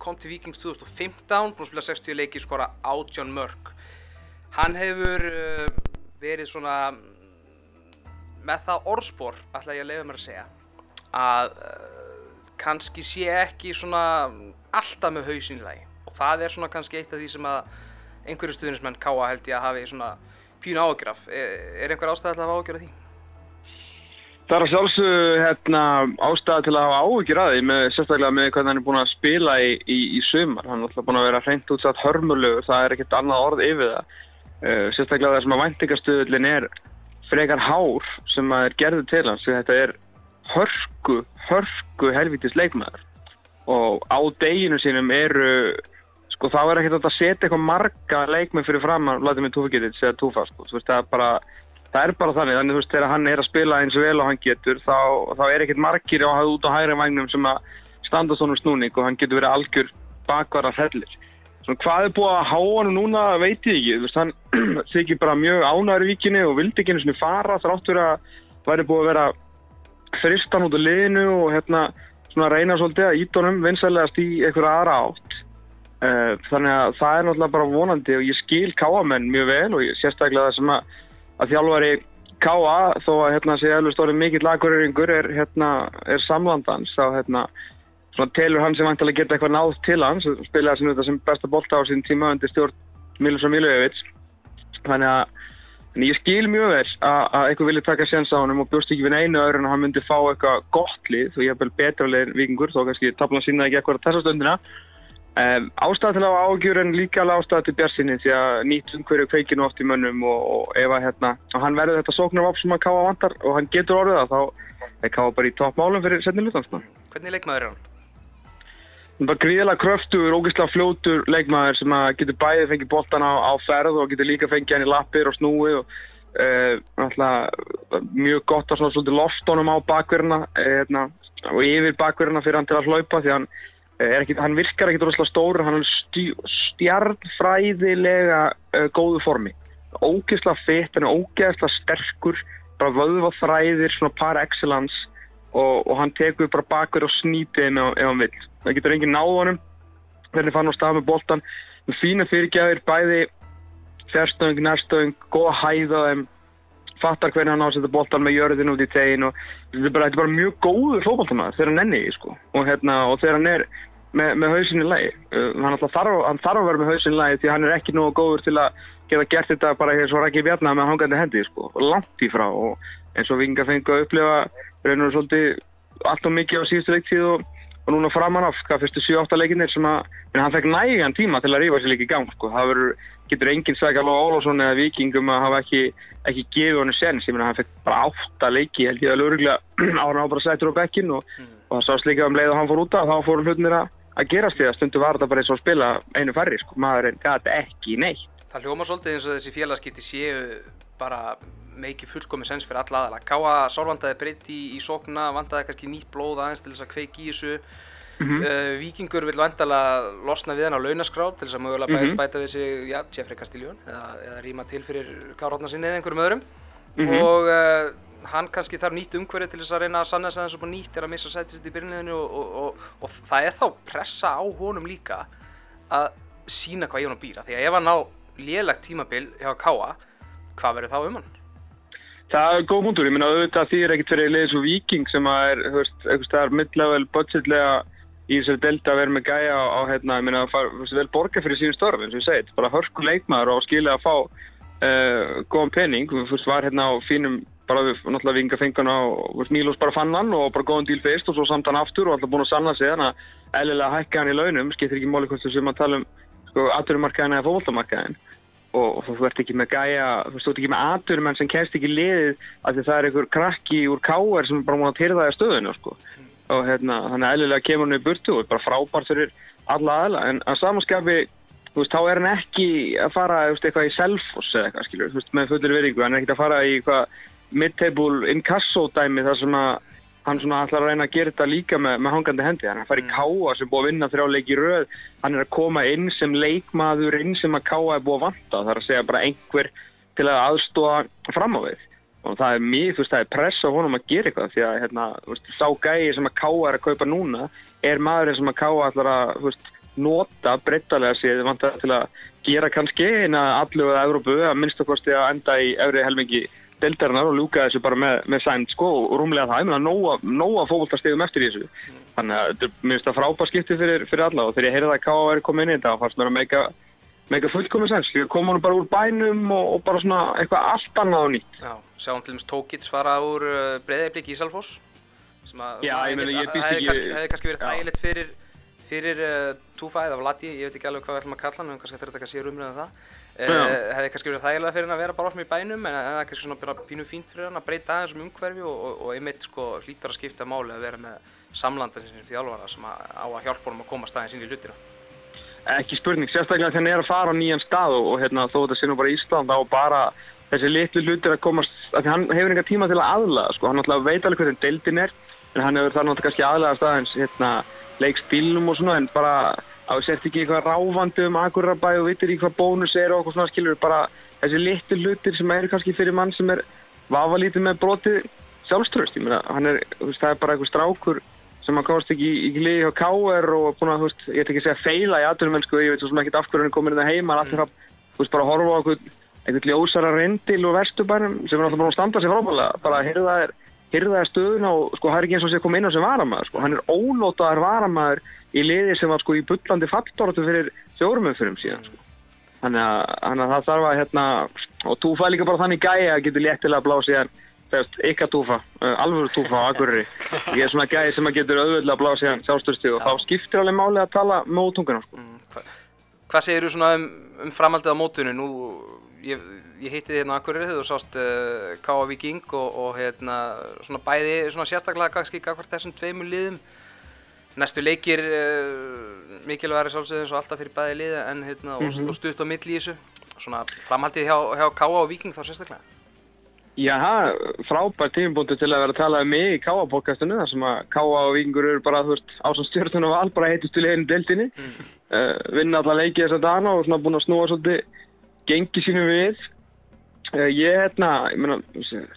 kom til Vikings 2015, búinn að spila 60 leiki, skora 18 mörg. Hann hefur verið svona með það orðspor, ætla ég að leiða mér að segja, að kannski sé ekki svona alltaf með hausinlegi og það er svona kannski eitt af því sem að einhverju stuðnismenn K.A. held ég að hafi svona pínu ágjöraf. Er, er einhver ástæði að hafa ágjöraf því? Það er að sjálfsögðu hérna, ástæða til að hafa áhugir að því, með, sérstaklega með hvernig hann er búin að spila í, í, í sumar. Hann er alltaf búin að vera hreint útsatt hörmulugur, það er ekkert annað orð yfir það. Uh, sérstaklega það sem að væntingastuðullin er frekar hár sem að er gerðið til hans, þetta er hörku, hörku helvitis leikmaður. Og á deginu sínum eru, sko þá er ekkert að setja eitthvað marga leikmenn fyrir fram að láta mig túfugitið segja túfa, sko. Þú veist, það er bara það er bara þannig, þannig þú veist, þegar hann er að spila eins og vel og hann getur, þá, þá er ekkert margir á að út á hægri vagnum sem að standa svona snúning og hann getur verið algjör bakvara fellir. Svona hvað er búið að háa hann núna, veit ég ekki, þú veist, hann þykir bara mjög ánæður í víkinni og vildi ekki einu svona fara þráttur að væri búið að vera fristan út á liðinu og hérna svona reyna svolítið að ídónum vinsælegast í einhverja aðra átt. Uh, þannig að það er náttúrulega bara vonandi og ég skil káamenn mjög vel og sérstaklega það sem að að þjálfari K.A. þó að hérna sé alveg stórið mikill laguröringur er, hérna, er samlandans þá hérna telur hann sem vantilega geta eitthvað náð til hans. Spilaði sem sem besta bolta á sín tíma undir stjórn Milos og Milojevic þannig að en ég skil mjög vel að, að eitthvað vilja taka séns á hann og bjóst ekki við einu öðru en að hann myndi fá eitthvað gott lið og ég hef vel betra leir vikingur þó kannski tapna sína ekki eitthvað þessa stundina Um, ástæða til að hafa ágjur en líka alveg ástæða til björnsinni því að nýtt umhverju kveikinu oft í mönnum og, og ef að hérna, og hann verður þetta sóknarvap sem að Káa vantar og hann getur orðið það þá er Káa bara í toppmálum fyrir setni lutansna. Hvernig leikmaður er hann? Hann er bara gríðilega kröftur, ógeðslega fljótur leikmaður sem að getur bæði fengið boltan á, á ferð og getur líka fengið hann í lappir og snúi og uh, mjög gott að svona svolítið loftónum á bakverðina uh, hérna, og yfir bakverðina fyrir hann til að hlaupa því hann Ekki, hann virkar ekkert rosalega stóru, hann er stjarnfræðilega uh, góðu formi. Ógeðslega fitt, hann er ógeðslega sterkur, bara vöðva þræðir, svona par excellence og, og hann tekur bara bakur og snýtið inn ef hann vil. Það getur enginn náð honum, hvernig fann hann á stað með boltan. Fína fyrirgjafir, bæði fjárstöðung, nærstöðung, góða hæða þeim, fattar hvernig hann ásetta boltan með jörðin út í tegin og þetta er bara, þetta er bara mjög góður fókbaltamaður þegar hann enni sko og, hérna, og þegar hann er með, með hausinni lægi. Uh, hann, þarf, hann þarf að vera með hausinni lægi því hann er ekki nógu góður til að geta gert þetta bara eins og rækki bjarnar með hangandi hendi sko, langt í frá og eins og vinga fengi að upplifa reynur svolítið allt og mikið á síðustu leiktíð og, og núna framan af hvað fyrstu 7-8 leikinnir sem að hann fekk nægan tíma til að rífa sér líka í gang sko. það verður, getur enginn sækja alveg Ólásson eða Vikingum að hafa ekki, ekki gefið hann sens, ég meina hann fekk bara 8 leiki held ég að lögurlega á hann á bara sættur á bekkin og, mm. og það sást líka um leið og hann fór úta þá fór hlutinir að að gerast því að stundu var þetta bara eins og að spila einu færri sko, maðurinn gæti ekki neitt. Það hljóma svolítið eins og þessi félagskipti séu bara meikið fullkomið sens fyrir alla aðala. Káa sálvandaði breytti í, í sókna, vandaði kannski nýtt blóð aðeins til þess að kveiki í þessu. Mm -hmm. uh, Víkingur vil vandala losna við hann á launaskrá til þess að mögulega mm -hmm. bæta við sig, já, Jeffrey Castiljón eða, eða rýma til fyrir Kárhóttna sinni eða einhverjum öðrum. Mm -hmm. Og uh, hann kannski þarf nýtt umhverfið til þess að reyna að sanna þess að það er svo nýtt er að missa sætið sitt í byrjunniðinu og, og, og, og það er þá pressa á honum líka að sína hvað ég hann býra því að ef hann á lélegt tímabil hjá Káa, hvað verður þá um hann? Það er góð múndur, ég minna auðvitað því er ekkert fyrir leiðis og viking sem að er, þú veist, eitthvað staðar mid-level budgetlega í þessari delta að vera með gæja á, hérna, ég minna að fara, þú veist, vel borga fyrir sín störf, eins og ég segið, bara hörku leikmaður og skilja að fá uh, góðan penning, þú veist, var hérna á fínum bara við náttúrulega vinga fengana og Mílos bara fann hann og bara góðan díl fyrst og svo samt hann aftur og alltaf búin að sanna sig þannig að eðlilega hækka hann í launum, skiptir ekki móli hvort sem að tala um sko, aðturumarkaðin eða fólkváltamarkaðin og, og þú ert ekki með gæja, þú ert ekki með aðturumenn sem kemst ekki liðið því það er einhver krakki úr káer sem bara múið að tyrða það í stöðinu sko. og hérna, þannig að eðlilega kemur hann í burtu og er bara frábært fyrir alla aðla en að samanskapi Þú veist, þá er hann ekki að fara veist, eitthvað í self-foss eða eitthvað, skilur, veist, með fullir veringu, hann er ekki að fara í eitthvað mid-table inkasso dæmi þar sem að hann svona ætlar að reyna að gera þetta líka með, með hangandi hendi, hann fara í káa sem búið að vinna þrjá leiki í röð, hann er að koma inn sem leikmaður inn sem að káa er búið að vanta, það er að segja bara einhver til að aðstóða fram á við. Og það er mjög, þú veist, það er press á honum að gera eitthvað því að, hérna, þú veist, sá gæi sem að káa er að kaupa núna er maðurinn sem að káa ætlar að, þú veist, nota breyttalega séð vantar til að gera kannski allu að Európu að deltarinnar og lúka þessu bara með, með sæmt sko og rúmlega það, ég meina nóga, fókvóltastegum eftir þessu þannig að þetta er minnst að frábær skipti fyrir, fyrir alla og þegar ég heyrði að K.A. væri komið inn í þetta þá fannst mér að meika, meika fullkomið sæns líka koma hann bara úr bænum og, og bara svona eitthvað allt annað og nýtt Já, sjáum til dæmis Tókits fara úr uh, breyðarblik Ísalfoss sem að ég ég býst hefði kannski, verið þægilegt fyrir fyrir uh, Túfa eða Vladi, ég veit ekki alveg hvað við ætlum að kalla hann, höfum kannski eftir að taka sér umröðum það. Uh, hefði kannski verið þægilega fyrir hann að vera bara með í bænum en en það er kannski svona bara pínu fínt fyrir hann að breyta aðeins um umhverfi og, og, og einmitt sko hlýtur að skipta máli að vera með samlandan sem þjálfara sem að, á að hjálpa honum að koma staðins inn í hlutina. Ekki spurning, sérstaklega þegar hann er að fara á nýjan stað og, og hérna, þó þetta sé nú bara Ísland þá bara þessi litlu hlutir að komast af því hann hefur enga tíma til að aðlaða sko. hann veit alveg hvernig deildin er en hann hefur það náttúrulega kannski aðlaða staðins hérna, leikstílnum og svona en bara á þess eftir ekki eitthvað ráfandi um Akurabæ og vitir ekki hvað bónus er og okkur svona skilur bara þessi litlu hlutir sem eru kannski fyrir mann sem er vafalítið með brotið sjálfströst, ég meina, hann er, þú veist, það er bara einhver strákur sem hann komast ekki í, í liði hjá K.R. og búin að, þú veist, ég ætla ekki að segja feila í aðdurum mennsku, ég veit svo sem ekkert af hverju hann er komin inn að heima, hann alltaf, þú veist, bara að horfa á einhvern, ljósara reyndil og vesturbænum sem er alltaf búin að standa sér frábæðlega, bara að hyrða þér, hyrða þér stöðuna og sko, það er ekki eins og sé að koma inn á sem varamæður, sko, hann er ónótaðar varamæður í liði sem var sko í bullandi falltortu fyrir fjórumumfyrum síðan, sko. Þannig að, að það þarf að hérna, og túfa líka bara þannig gæi að getur léttilega að blása í hann, þegar ykkar túfa, uh, alvöru túfa á Akureyri. Ég er svona gæi sem að getur auðvitað að blása í hann sjálfstöðstu og þá skiptir alveg máli að tala með útunguna, sko. Mm, hva, hvað segir þú svona um, um framhaldið á mótunum? Nú, ég, ég hitti þið hérna á Akureyri þegar þú sást uh, K.A. Viking og, og hérna svona bæði svona sérstaklega kannski gagvart þessum tveimur liðum. Næstu leikir uh, mikilvægari sálsögðin svo alltaf fyrir bæði liða en hérna og, og stutt á milli í þessu. Svona framhaldið hjá, hjá K.A. Viking þá sérstaklega. Já, frábær tímubúntu til að vera að tala um mig í Káa-podcastinu þar sem að Káa og Víkingur eru bara, þú veist, á svona stjórnum og all bara heitust til einu deltinni uh, vinna alla leiki þess að dana og svona búin að snúa svolítið gengi sínum við ég, hérna, ég meina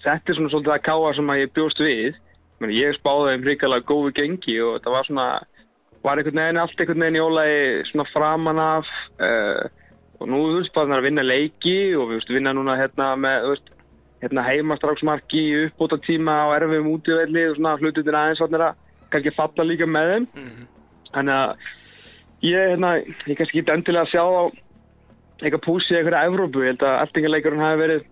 þetta er svona svolítið að Káa sem að ég bjóst við. Ég, meina, ég spáði þeim hrikalega góðu gengi og þetta var svona var einhvern veginn, allt einhvern veginn í ólagi svona framan af. Uh, og nú, þú veist, bara það er að vinna leiki og við veist, vinna núna hérna með, þú veist hérna heimastráksmarki uppbóta tíma á erfiðum útíðvelli og svona hlututin aðeins svarnir að kannski falla líka með þeim. Þannig að ég, hérna, ég kannski ekki endilega að sjá á eitthvað púsi í einhverja Evrópu, ég held að eltingarleikurinn hafi verið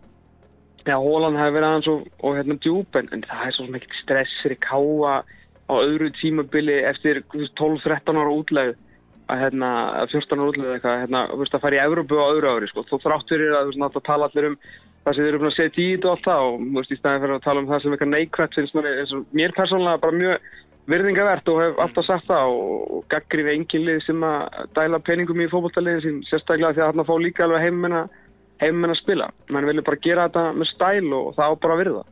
já, Hóland hafi verið aðeins og, og hérna djúb en, en það er svo mikið stress fyrir káa á öðru tímabili eftir þú veist, 12-13 ára útlegð að hérna, að 14 ára útlegð eitthvað, hérna, þú veist, að fara í Evrópu á öðru ári, sko, þó þrátt fyrir að þú veist, náttúrulega tala allir um það sem þið eru búin að setja í þetta og allt það og þú veist, í staðin fyrir að tala um það sem eitthvað neikvægt finnst mér, mér persónulega bara mjög virðingavert og hef alltaf sagt það og, gaggrið engin lið sem að dæla peningum í fókbóltaliðin sín, sérstaklega því að þarna fá líka alveg heimmenn að heimmenn að spila. Menn vilja bara gera þetta með stæl og það á bara að virða.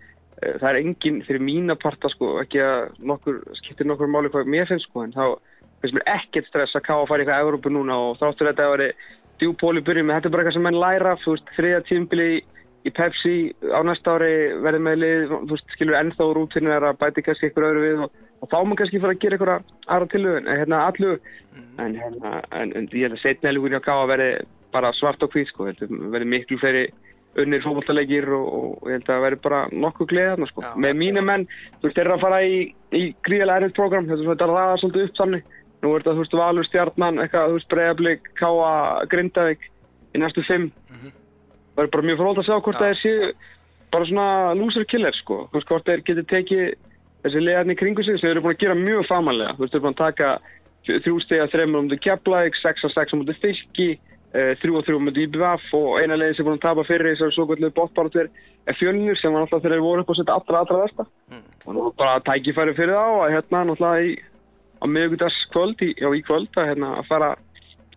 Eh, Það er engin fyrir mína parta sko, ekki að nokkur, skiptir nokkur máli hvað mér finnst sko, en þá finnst mér ekkert stress að ká að fara eitthvað Európu núna og þáttur þetta að veri djúpól í byrjun, þetta er bara eitthvað sem menn læra, þú veist, þriða tímbili í, Pepsi á næsta ári verði með lið, þú veist, skilur ennþá úr útfinnu er að bæti kannski eitthvað öðru við og, og þá má kannski fara að gera eitthvað aðra tilöfun, en hérna allu, en, hérna, en, en ég held að setna helgur hjá Ká að verði bara svart og hvít, sko, verði miklu fleiri unnir fókbaltaleikir og, og ég held að það verði bara nokkuð gleðið þarna, sko. Já. Með mínu menn, þú veist, þeir eru að fara í, í gríðalega erfitt program, þetta ræða svolítið upp þannig. Nú er þetta, þú veist, Valur, Stjarnan, eitthvað, þú veist, Breiðablík, Káa, Grindavík í næstu fimm. Það er bara mjög fróld að sjá hvort það er séu bara svona loser killer, sko. Hvort þeir geti tekið þessi liðarni í kringu sig, sem eru búin að gera mjög famalega. Þú veist, þeir eru búin að taka þrjú steg að þreymur um mútið Keflæk, 6 að 6 um mútið Fylki, uh, 3 að 3 um mútið IBVF og eina leiðin sem er búin að tapa fyrir þessar svo kvöldlega bóttbártur er fjölnir sem var alltaf þegar þeir voru upp og setja allra, allra versta. Og nú bara tækifæri fyrir þá að hérna náttúrulega í, á miðugudags kvöld, í, já í kvöld, að, hérna, að fara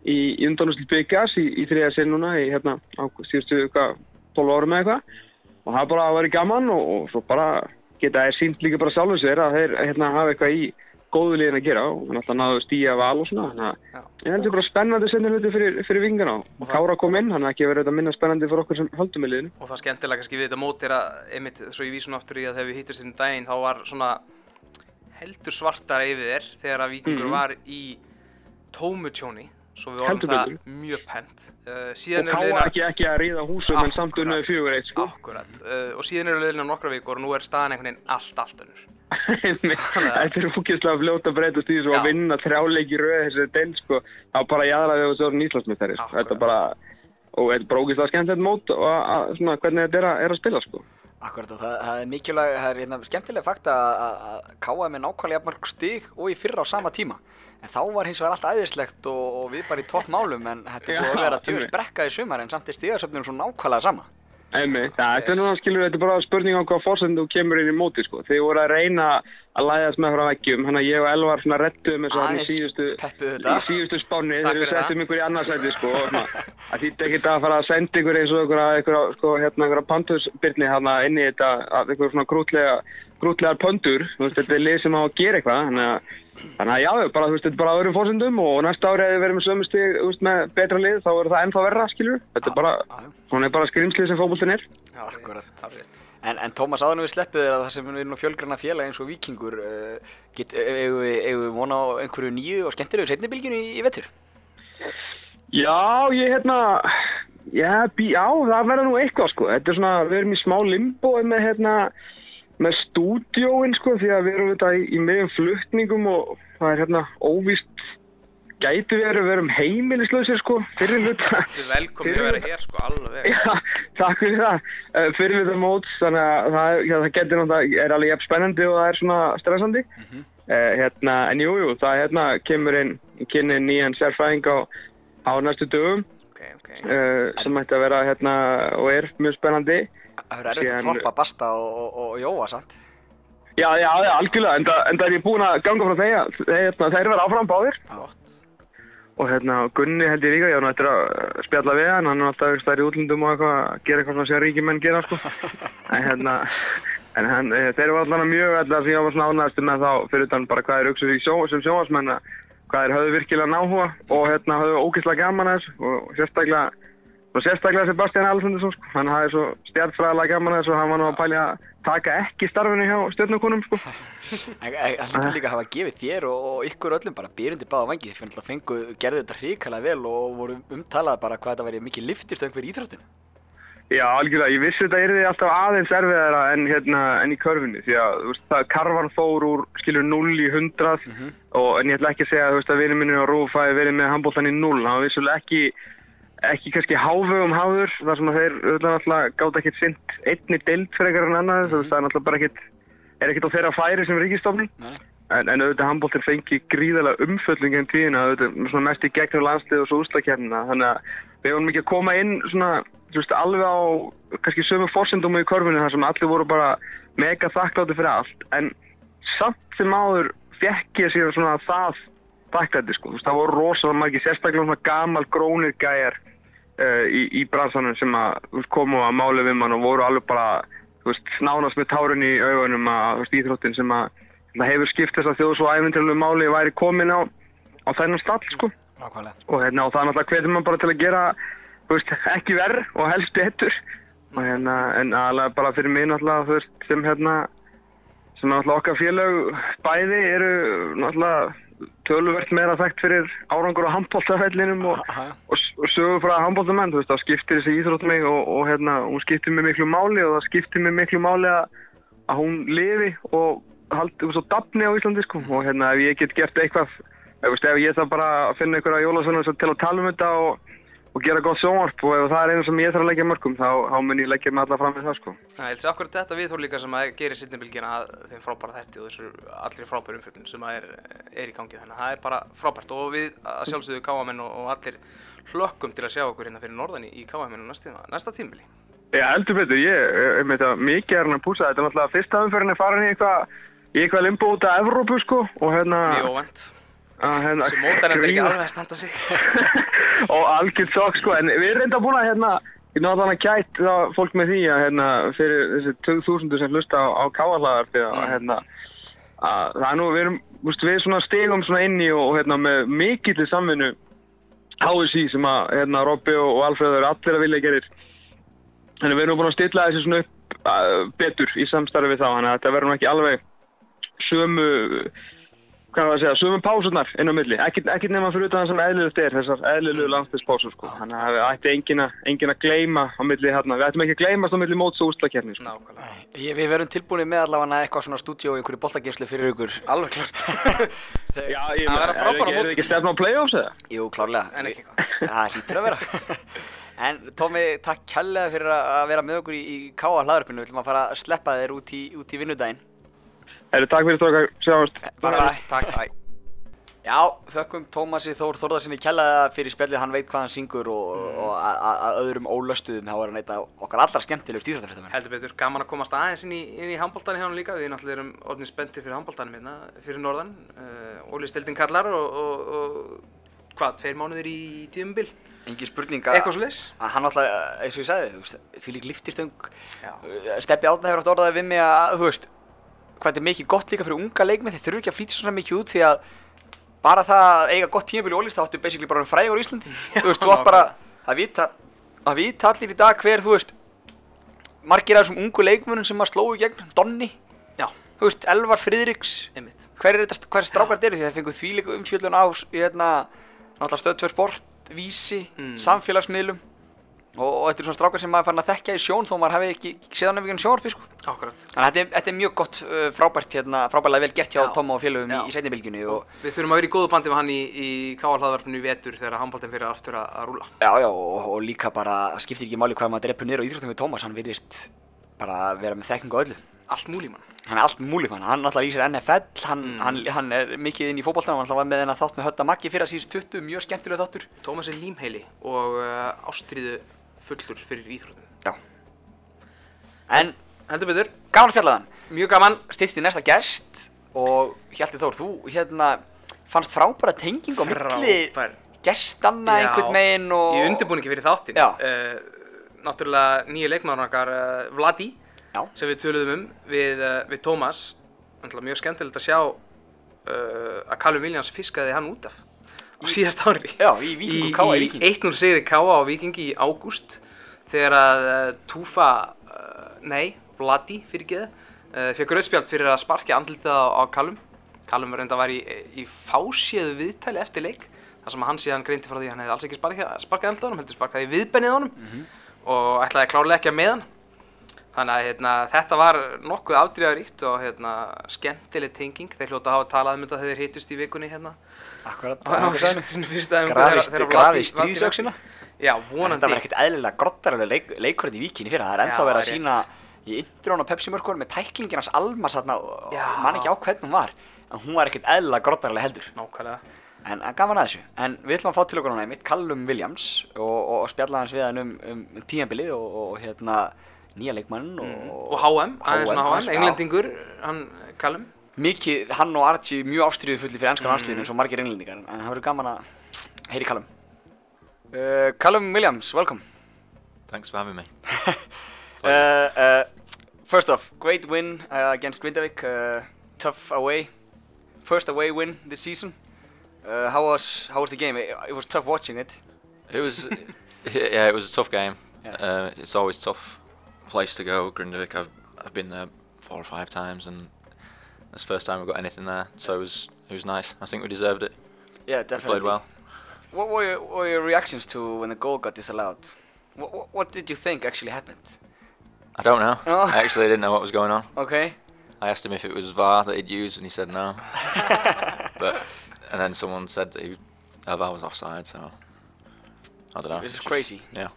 í, í undanústil byggjars í, í þriða sinn núna í hérna á síðustu hvað, 12 árum eða eitthvað og það bara að vera gaman og, og svo bara geta þeir sínt líka bara sjálfum sér að þeir hérna, hafa eitthvað í góðu liðin að gera og alltaf náðu stíja val og svona þannig að ég heldur bara spennandi sendin hluti fyrir, fyrir vingana og Kára kom inn, hann er ekki verið þetta minna spennandi fyrir okkur sem höldum í liðinu. Og það skemmtilega kannski við þetta mót er að, einmitt, svo ég vísum aftur í að þegar við hittust inn daginn, þá var svona heldur svartara yfir þér þegar að Víkingur Mhm. var í tómu tjóni, svo við vorum það betur. mjög pent. Uh, og Kára liðina, ekki, ekki að ríða húsum en samt unnaði fjögur eitt sko akkurat, uh, og síðan eru liðina nokkra vikur og nú er staðan einhvern veginn allt, allt önnur. Þetta er fúkislega fljótt að breytast í þessu að vinna þrjáleiki röð þessi del sko, þá bara nýslandsmyndari sko. Akkurat. Þetta bara, og þetta er bara ógeðslega skemmtilegt mót og að, að, svona, hvernig þetta er að, er að spila sko. Akkurat og það, það er mikilvæg, það er hérna, skemmtilega fakt að, að, að KM er nákvæmlega mörg stig og í fyrra á sama tíma. En þá var hins vegar allt æðislegt og, og við bara í topp málum en þetta er búið að vera einmitt. brekka í sumar en samt er stigarsöfnum svo nákvæmlega sama. Einmitt, það er núna skilur þetta er bara spurning á hvað fórsendu kemur inn í móti sko. Þeir voru að reyna að læðast með frá veggjum, hann að ég og Elvar svona rettuðum eins og hann í síðustu, peppuðu í þetta. síðustu spáni þegar við settum ykkur í annarsæti sko. og svona, Það þýtti ekkert að fara að senda ykkur eins og ykkur, ykkur, sko, hérna, ykkur pantusbyrni hérna inn í þetta, að ykkur svona grútlega, grútlegar pöndur, þú veist, þetta er lið sem á að gera eitthvað, þannig að Þannig að já, bara, þú veist, þetta er bara öðrum fórsendum og næsta ári ef við verðum með sömu stig, þú veist, með betra lið, þá verður það ennþá verra, skilur. Þetta er bara, hún er bara skrimslið sem fótboltin er. Akkurat. Það er rétt. En, en Tómas, en við sleppuð þér að það sem við erum nú fjölgranna félag eins og vikingur, uh, get, eigum við, við vona á einhverju nýju og skemmtilegu setnibilginu í, í vettur? Já, ég hérna, já, bí, já, það verður nú eitthvað sko. Þetta er svona, við erum í smá limbói með hérna, með stúdíóin sko, því að við erum þetta í, í meðum flutningum og það er hérna óvíst, gæti við erum, við erum heimilislausir sko, fyrir hluta. Þið er velkomni að vera hér, sko, alveg. Já, takk fyrir það. Uh, fyrir við það móts, þannig að það, já, það getur náttúrulega, er alveg jafn spennandi og það er svona stressandi. Mhm. uh, hérna, en jú, jú, það hérna kemur inn, kynni nýjan sérfræðing á, á næstu dögum Ok, ok. uh, sem ætti að vera hérna og er mjög spennandi. Það verður erfitt að toppa Basta og, og, og Jóa, sant? Já, já, já, algjörlega, en það, er ég búinn að ganga frá þeir, þeir, hérna, þeir verða áfram báðir Gott. Og hérna Gunni held ég líka, ég var nú eftir að spjalla við hann, hann er alltaf einhvers staðar í útlundum og eitthvað, að gera eitthvað svona sem ríkimenn gera sko. en hérna, en hann, eh, þeir var allan mjög allar því að ég var svona ánægast með þá fyrir utan bara hvað er auksur í sjó, sem sjóasmenn að hvað er höfðu virkilega náhuga og hérna höfðu ógeðslega gaman að þessu og sérstaklega og sérstaklega Sebastian Alessandarsson sko, hann hafði svo stjartfræðilega gaman að þessu og hann var nú að pælja að taka ekki starfinu hjá stjórnukonum sko. Það hlýtur líka að hafa gefið þér og, og ykkur öllum bara byrjundi báða vangi. Fyrir alltaf fengu, gerðu þetta hrikalega vel og voru umtalað bara hvað þetta væri mikið liftist á einhver íþróttin. Já, algjörlega, ég vissi þetta yrði alltaf aðeins erfiðara en, hérna, en í körfunni því að veist, það karvan fór úr skilur 0 í 100 og, en ég ætla ekki að segja að vinur minni á Rúf hafi verið með handbóltan í 0 hann var vissulega ekki, ekki kannski hávegum háður þar sem þeir náttúrulega gátt ekkert sint einni deild frekar en annað þú veist, það er náttúrulega bara ekkert er ekkert á þeirra færi sem nei. en, en auðvitað handbóltir fengi gríðarlega umföllum genn tíðina, auðvitað mest í gegnum landslið og svo úslakernina þannig að við vorum ekki að koma inn svona, veist, alveg á kannski sömu fórsendum í korfinu þar sem allir voru bara mega þakklátti fyrir allt en samt sem áður fekk ég sér svona það þakklætti sko, það voru rosalega margir sérstaklega svona gamal grónir gæjar uh, í, í bransanum sem að komu að máli við mann og voru alveg bara snánast með tárun í augunum að íþróttin sem að hefur skipt þess að þjóð svo æfintilegu máli væri komin á, á þennan stall sko. Og hérna og það er náttúrulega hvetur maður bara til að gera veist, ekki verð og helst betur. Og hérna, en aðalega bara fyrir mig náttúrulega, veist, sem hérna sem náttúrulega okkar félög bæði eru náttúrulega töluvert meira þekkt fyrir árangur á handbóltafellinum og, og, og sögur frá handbóltamenn, þú veist, þá skiptir þessi íþrótt mig og, og hérna, hún skiptir mig miklu máli og það skiptir mig miklu máli að, að hún lifi og haldi svo dafni á Íslandi, sko, og hérna, ef ég get gert eitthvað, ef, veist, ef ég þarf bara finna einhverja jólasveinar til að tala um þetta og, og gera gott sjónvarp og ef það er einu sem ég þarf að leggja mörgum, þá, þá mun ég leggja mig alla fram með það, sko. Það helst akkur þetta viðhór líka sem að gerir sitnibilgina að þeim frábæra þætti og þessu allir frábæru umfjöldin sem að er, er í gangi þannig að það er bara frábært og við að sjálfsögðu káamenn og, og allir hlökkum til að sjá okkur hérna fyrir norðan í, káamennu næsta, næsta tímili. Já, heldur betur, ég, veit að mikið er hann að púsa, þetta er náttúrulega fyrsta er farin í eitthvað, í eitthvað limbo út af Evrópu, sko, og hérna... Mjög óvænt. Að, hérna Sem mótar endur ekki alveg að standa sig. og algjört sokk sko en við erum reynda búin að hérna ég náttúrulega gæt það fólk með því að hérna, fyrir þessi 2000 sem hlusta á, á káallagar því að hérna, að það er nú, við erum, úst, við svona stegum svona inn í og hérna með mikill samvinnu HSI sem að hérna Robby og, og Alfreð eru allir að vilja gerir. Þannig við erum búin að stilla þessu svona upp uh, betur í samstarfi þá, þannig að þetta verður nú ekki alveg sömu hvað var að segja, sömum pásunar inn á milli, ekkert, ekkert nema fyrir utan það sem eðlilegt er, þessar eðlilugu landslýspásur sko. Þannig að það ætti engin að, engin að gleyma á milli hérna, við ættum ekki að gleymast á milli móts og úslakefni sko. Nákvæmlega. Ég, við verum tilbúinir með allavega eitthvað svona stúdíó í einhverju boltageimslu fyrir ykkur. Alveg klart. Já, ég Það er frábæra ekki, er ekki stefn á play-offs eða? Jú, klárlega. En ekki eitthvað. Það hlýtur að vera. en Tómi, takk kærlega fyrir að að vera með okkur í, í Herru, takk fyrir tókar, sjáumst. Bye bye. Takk, bæ. Já, þökkum Tómasi Þór Þórðarsinni kærlega fyrir spjallið. Hann veit hvað hann syngur og, og að- að að öðrum ólöstuðum þá er hann eitt af okkar allra skemmtilegust íþjóttarfréttamenn. Heldur betur, gaman að komast aðeins inn í, inn í handbóltan hjá hann líka. Við náttúrulega erum orðin spenntir fyrir handbóltanum hérna, fyrir norðan. Uh, Óli Stildin kallar og, og, og hvað, tveir mánuðir í tíðumbil? Engi spurning að hann alltaf, eins og ég sagði, þú veist, því lík liftistöng Já. Steppi Átna hefur átt orðaði við mig að, þú veist hvað þetta er mikið gott líka fyrir unga leikmenn þeir þurfu ekki að flýta svona mikið út því að bara það að eiga gott tímabil í ólist þá áttu basically bara um frægur í Íslandi. Þú veist, þú átt bara að vita að vita allir í dag hver, þú veist margir af þessum ungu leikmennum sem að slóu í gegn, Donni, Já, þú veist, Elvar einmitt. hver er þetta, hver strákar þetta eru? Því að þeir fengu þvílíku umfjöllun á í hérna, náttúrulega stöð 2 sport, vísi, Mm. samfélagsmiðlum og, og þetta eru svona strákar sem maður er farin að þekkja í sjón þó maður hefði ekki séðan ef ekki en sjónarpi sko. Akkurat. Þannig að þetta er, þetta er mjög gott, uh, frábært hérna, frábærlega vel gert hjá Já. Tóma og félögum í, í seinnibilgjunni og Við þurfum að vera í góðu bandi með hann í, í káalhlaðvarpinu í vetur þegar handbóltan fyrir aftur að, að rúla. já, já, og, og líka bara, skiptir ekki máli hvað maður drepur niður á íþróttum við Tómas, hann virðist bara vera með þekkingu á öllu. Allt múlí mann. Hann er allt múlið hann, hann náttúrulega lýsir NFL, hann, Mm. hann, hann er mikið inn í fótboltanum, hann náttúrulega var með þennan þátt með Hötta Maggi fyrir að síðust 20, mjög skemmtilega þáttur. Tómas er límheili og uh, ástriðu fullur fyrir íþróttum. Já. En Heldur betur, gaman að fjalla þann, mjög gaman. styrst í næsta gest og Hjalti Þór, þú hérna fannst frábæra tenging á milli Já. einhvern veginn og... Í undirbúningi fyrir þáttinn. Uh, náttúrulega nýja leikmaður okkar, uh, Vladi, Já. sem við töluðum um við, uh, við Tómas. Mjög skemmtilegt að sjá að Callum Williams fiskaði hann út af á síðast ári. Já, í Víkingu K.A. í Víking. 1-0 sigri K.A. á Víkingi í ágúst þegar að uh, Túfa, uh, nei, Vladi fyrirgeði, uh, fekk rauðspjald fyrir að sparka andlitið á, á Callum. Callum reynda var í, í fásíðu viðtæli eftir leik þar sem hann síðan greinti frá því að hann hefði alls ekki sparkað, sparkað andlitið á honum, heldur sparkaði viðbennið honum Mhm. og ætlaði klárlega ekki að með hann. Þannig að hérna, þetta var nokkuð afdrjáðaríkt og hérna, skemmtileg tenging. Þeir hljóta að hafa talað um þetta þegar þeir hittust í vikunni hérna. Akkurat, á Vladi- Vladi- stríðsöksina. Já, Þetta vonandi. var ekkert eðlilega grottarlega leik, leikurinn í Víkinni fyrir, það er ennþá verið að sína í intrón og Pepsi mörkur með tæklingin hans Alma satna og man ekki á hvernig hún var en hún var ekkert eðlilega grottarlega heldur Nákvæmlega. en en gaman að þessu, en við ætlum að fá til okkur núna einmitt Callum Williams og, og, og spjalla hans við hann um, um tíðanbilið og, og hérna nýja leikmann og, Mm. Og HM, aðeins svona HM, englendingur, hann Callum. mikið, hann og Archie mjög ástriðu fulli fyrir ennska Mm. landsliðinu eins og margir englendingar en það verður gaman að heyri Callum uh, Callum Williams, welcome Thanks for having me. uh, uh, first off, great win uh, against Grindavik, uh, tough away first away win this season uh, how was how was the game? It, it was tough watching it It was, yeah, it was a tough game. Yeah. Uh, it's always tough place to go. Grindavik, I've I've been there four or five times, and it's the first time we got anything there. So it was it was nice. I think we deserved it. yeah We definitely played well. what were your, what were your reactions to when the goal got disallowed what, what, what did you think actually happened I don't know. Oh. I actually didn't know what was going on. okay I asked him if it was VAR that he'd used, and he said no. but and then someone said that he, uh, VAR was offside. So I don't know. This is just- crazy. Yeah.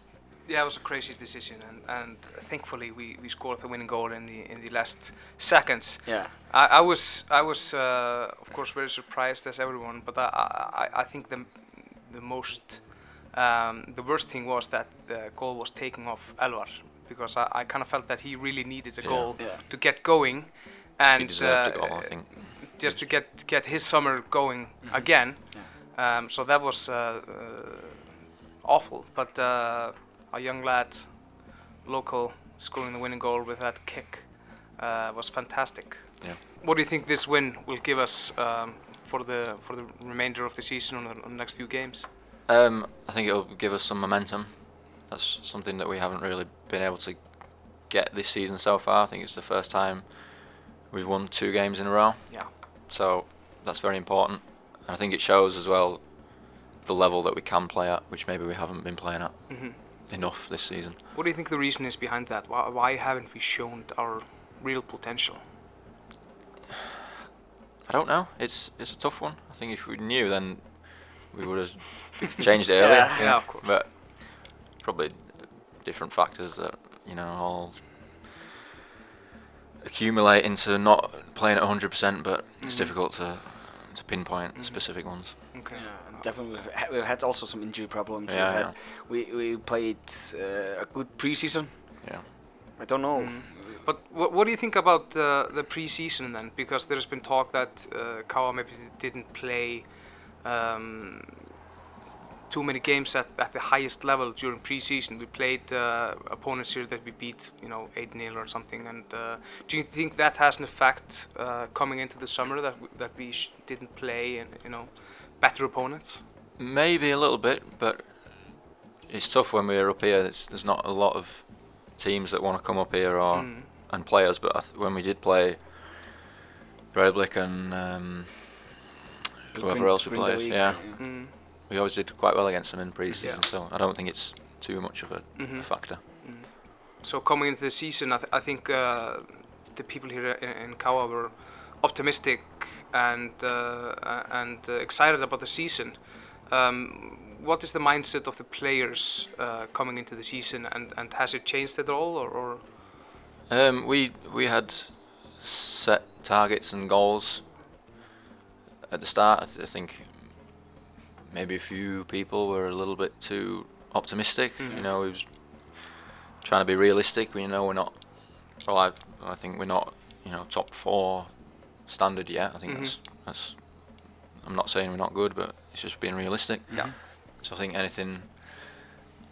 Yeah, it was a crazy decision, and, and thankfully we, we scored the winning goal in the in the last seconds. yeah I, I was I was uh, of course very surprised as everyone, but I I, I think the the most um, the worst thing was that the goal was taken off Elvar because I, I kind of felt that he really needed a Yeah. goal Yeah. to get going, and he deserved uh, a goal, I think. just to get get his summer going again. Um, so that was uh, uh, awful, but a young lad, local, scoring the winning goal with that kick uh, was fantastic. Yeah. What do you think this win will give us um, for the for the remainder of the season on the, on the next few games? Um, I think it'll give us some momentum. That's something that we haven't really been able to get this season so far. I think it's the first time we've won two games in a row. Yeah. So that's very important. And I think it shows as well the level that we can play at, which maybe we haven't been playing at hmm enough this season. What do you think the reason is behind that? Why, why haven't we shown our real potential? I don't know. It's it's a tough one. I think if we knew, then we would have changed it earlier. Yeah. Yeah, of course. But probably different factors that you know all accumulate into not playing at 100%. But it's Mhm. difficult to to pinpoint Mhm. specific ones. Okay. Yeah, and definitely we've had, we've had also some injury problems. Yeah, we, had, yeah. we we played uh, a good preseason. Yeah. I don't know. Mhm. But what, what do you think about uh, the preseason then? Because there's been talk that uh, Kawa maybe didn't play um, too many games at, at the highest level during preseason. We played uh, opponents here that we beat, you know, 8-0 or something. And uh, do you think that has an effect uh, coming into the summer that w- that we sh- didn't play and you know better opponents? Maybe a little bit, but it's tough when we're up here. It's, there's not a lot of teams that want to come up here or Mm. and play us. But I th- when we did play Breidablik and um, whoever Grin- else we played, Grindavik, yeah, Mm. we always did quite well against them in pre-season. Yeah. So I don't think it's too much of a, Mhm. a factor. So coming into the season, I, th- I think uh, the people here in, in Kawa were optimistic and uh, uh, and uh, excited about the season. Um, what is the mindset of the players uh, coming into the season, and, and has it changed at all, or, or Um, we we had set targets and goals at the start. I, th- I think maybe a few people were a little bit too optimistic. Mhm. You know, we was trying to be realistic. We know we're not. Well, I I think we're not. You know, top four standard yet. I think Mhm. that's that's. I'm not saying we're not good, but it's just being realistic. Yeah. So I think anything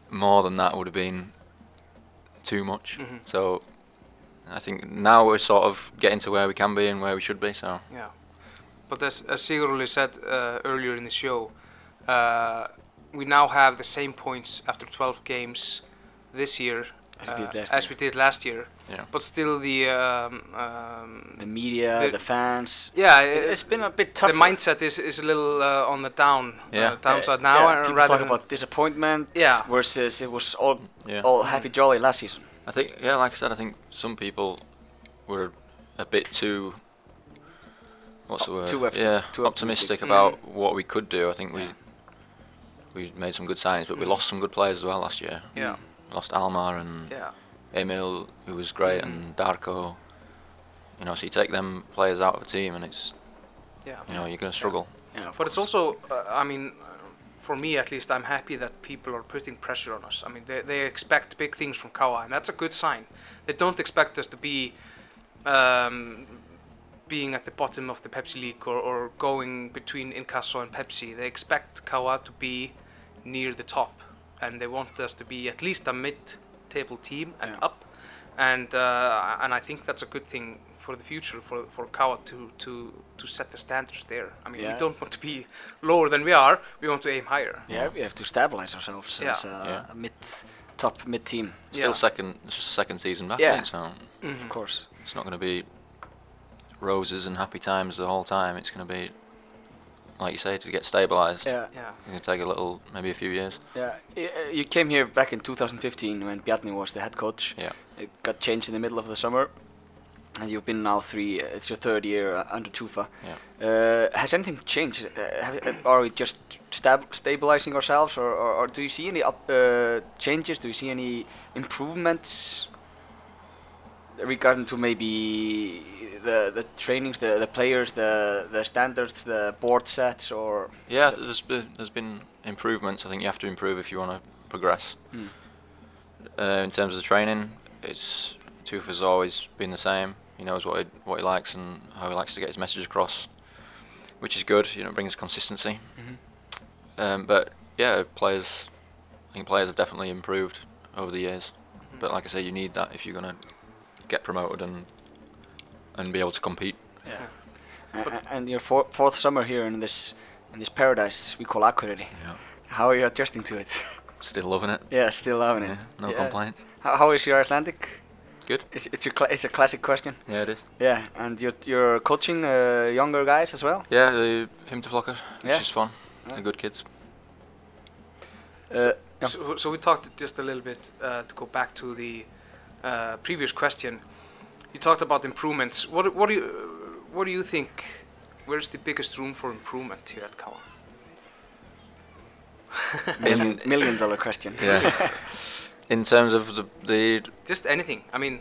more than that would have been too much. Mhm. So I think now we're sort of getting to where we can be and where we should be. So yeah? But as, as Sigurli said uh, earlier in the show, uh, we now have the same points after 12 games this year As we did uh, last as we did last year. Yeah, But still, the um, um, The media, The- the, fans. yeah, It- it- it's been a bit tough. the mindset is, is a little uh, on the down Yeah. uh, downside now. Yeah, uh, people rather talk than- about disappointment. Yeah. Versus it was all yeah. all happy jolly last season. I think yeah, like I said, I think some people were a bit too. What's the word? too yeah, too optimistic optimistic. about Mhm. what we could do. I think we Yeah. we made some good signings, but we Mhm. lost some good players as well last year. yeah, We lost Almar and yeah, Emil, who was great, and Darko. You know, so you take them players out of a team, and it's yeah. you know you're going to struggle. Yeah, of But it's also, uh, I mean, uh, for me at least, I'm happy that people are putting pressure on us. I mean, they, they expect big things from Kawa, and that's a good sign. They don't expect us to be um, being at the bottom of the Pepsi League or, or going between Inkasso and Pepsi. They expect Kawa to be near the top, and they want us to be at least a mid-table team and Yeah. up. And uh, and I think that's a good thing for the future for for Kawa to to to set the standards there. I mean, Yeah. we don't want to be lower than we are. We want to aim higher. yeah, we have to stabilize ourselves Yeah. as a, Yeah. a mid, top mid team. Still Yeah. second, it's just a second season back, Yeah. yeah. so Mhm. Of course. it's not going to be roses and happy times the whole time. It's going to be, like you say, to get stabilised. Yeah. Yeah. It's going to take a little, maybe a few years. Yeah, uh, you came here back in 2015 when Bjarni was the head coach. Yeah. It got changed in the middle of the summer, and you've been now three. Uh, it's your third year uh, under Tufa. Yeah. Uh, has anything changed? Uh, have, uh, are we just stab- stabilizing ourselves, or, or, or do you see any up, uh, changes? Do you see any improvements regarding to maybe the the trainings, the the players, the the standards, the board sets, or Yeah, there's been, there's been improvements. I think you have to improve if you want to progress. Hmm. Uh, in terms of the training, it's Tufa's always been the same. He knows what he, what he likes and how he likes to get his message across, which is good. You know, it brings consistency. Um, but yeah, players, I think players have definitely improved over the years. But like I say, you need that if you're gonna get promoted and and be able to compete. Yeah. A- a- and your fourth summer here in this in this paradise we call Akureyri. Yeah. How are you adjusting to it? Still loving it. yeah, still loving Yeah, it. no Yeah. complaints. How, how is your Icelandic? Good. It's, it's, a cla it's a classic question. Yeah, it is. Yeah, and you're, you're coaching uh, younger guys as well? Yeah, the Fimtaflokkar, which Yeah. is fun. Yeah. They're good kids. Uh, yeah. So, so we talked just a little bit uh, to go back to the uh, previous question. You talked about improvements. What what do you what do you think? Where's the biggest room for improvement here at Kawa? million, million dollar question. Yeah. In terms of the the Just anything. I mean,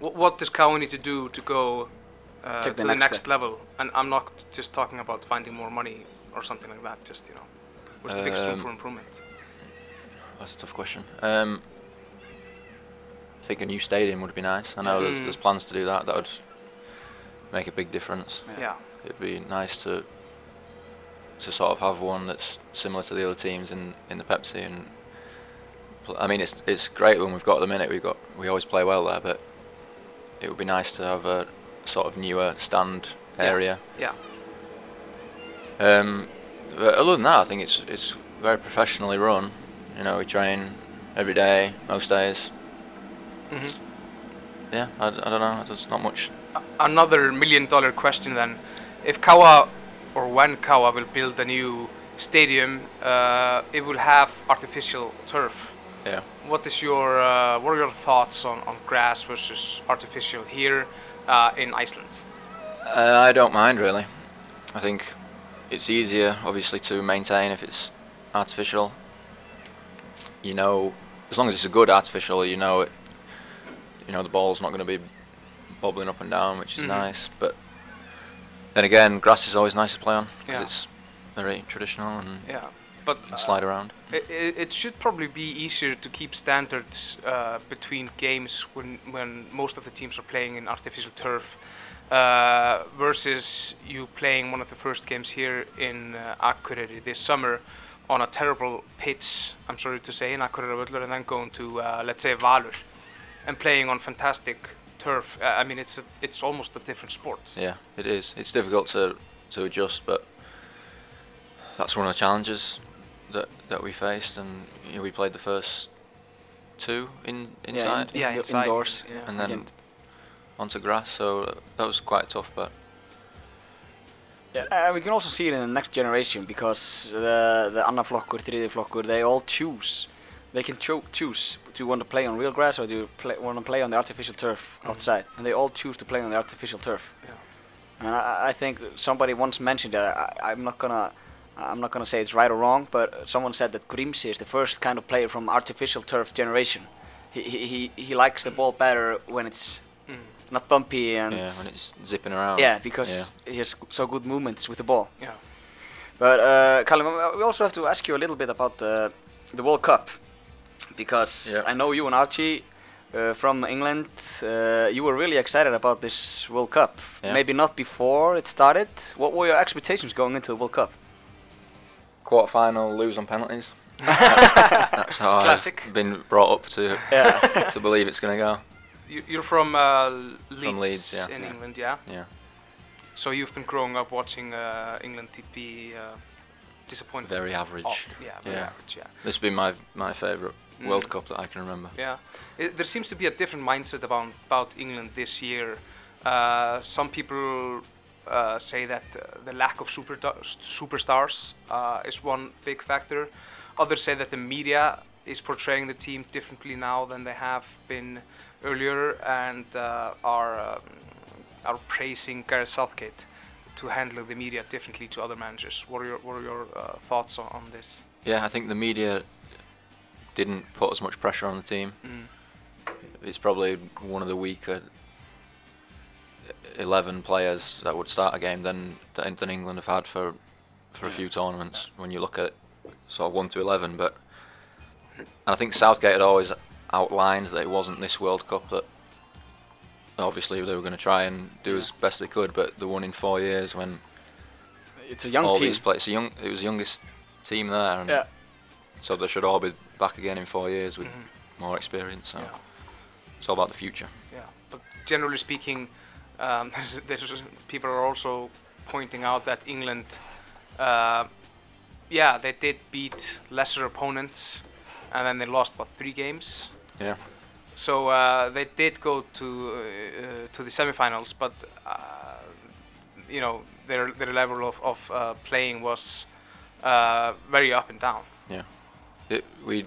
what, what does Kawa need to do to go uh, to the the next next level? And I'm not just talking about finding more money or something like that. Just you know, where's the biggest room Um, for improvement? That's a tough question. Um, I think a new stadium would be nice. I know there's, Mm. there's plans to do that. That would make a big difference. Yeah. It'd be nice to to sort of have one that's similar to the other teams in, in the Pepsi. And pl- I mean, it's it's great when we've got the minute. We've got we always play well there, but it would be nice to have a sort of newer stand Yeah. area. Yeah. Um, but other than that, I think it's it's very professionally run. You know, we train every day, most days. Hmm Yeah, I, I don't know. There's not much. another million dollar question then. If Kawa or when Kawa will build a new stadium, uh, it will have artificial turf. Yeah. What is your uh, what are your thoughts on, on grass versus artificial here uh, in Iceland? Uh, I don't mind really. I think it's easier, obviously, to maintain if it's artificial. You know, as long as it's a good artificial, you know it. You know the ball's not going to be bobbling up and down, which is Mhm. nice. But then again, grass is always nice to play on because Yeah. it's very traditional and Yeah, but slide around. It, it, it should probably be easier to keep standards uh, between games when, when most of the teams are playing in artificial turf uh, versus you playing one of the first games here in uh, Akureyri this summer on a terrible pitch, I'm sorry to say, in Akureyri and then going to, uh, let's say, Valur and playing on fantastic turf. Uh, I mean, it's a, it's almost a different sport. Yeah, it is. It's difficult to to adjust, but that's one of the challenges that that we faced, and you know, we played the first two in inside, Yeah, in- inside, indoors. yeah. and then Again. onto grass. So uh, that was quite tough, but Yeah, uh, we can also see it in the next generation because the the annar flokkur, þriði flokkur, they all choose. They can cho- choose. Do you want to play on real grass or do you play, want to play on the artificial turf Mhm. outside? And they all choose to play on the artificial turf. Yeah. And I, I think somebody once mentioned that. I, I'm not gonna. I'm not gonna say it's right or wrong, but someone said that Grimsey is the first kind of player from artificial turf generation. He he he, he likes the ball better when it's Mm. not bumpy and yeah, when it's zipping around. yeah, because yeah. he has so good movements with the ball. Yeah. But uh, Callum, uh, we also have to ask you a little bit about the the World Cup, because Yeah. I know you and Archie uh, from England. Uh, you were really excited about this World Cup. Yeah. Maybe not before it started. What were your expectations going into the World Cup? Quarter final, lose on penalties. That's how Classic. I've been brought up to Yeah. to believe it's going to go. You, you're from uh, Leeds, Leeds, yeah. in Yeah. England, yeah? Yeah. So you've been growing up watching uh, England TP uh, disappointed. Very average. oft, Yeah, very Yeah. average. Yeah. This has been my my favourite Mm. World Cup that I can remember. Yeah. It, there seems to be a different mindset about about England this year. Uh, some people uh, say that uh, the lack of super superstars uh, is one big factor. Others say that the media is portraying the team differently now than they have been earlier, and uh, are um, are praising Gareth Southgate to handle the media differently to other managers. What are your what are your uh, thoughts on, on this? Yeah, I think the media didn't put as much pressure on the team. Mm. It's probably one of the weaker 11 players that would start a game than than, England have had for for a few tournaments. When you look at sort of one to 11, but and I think Southgate had always outlined that it wasn't this World Cup that obviously they were going to try and do as best they could, but the one in four years when It's a young all team. these players, young, it was the youngest team there, and Yeah. so they should all be back again in four years with Mhm. more experience. So Yeah. it's all about the future. Yeah, but generally speaking, um, there's, there's people are also pointing out that England, uh, yeah, they did beat lesser opponents, and then they lost about three games. Yeah. So uh, they did go to uh, to the semifinals, but uh, you know their their level of of uh, playing was uh, very up and down. It, we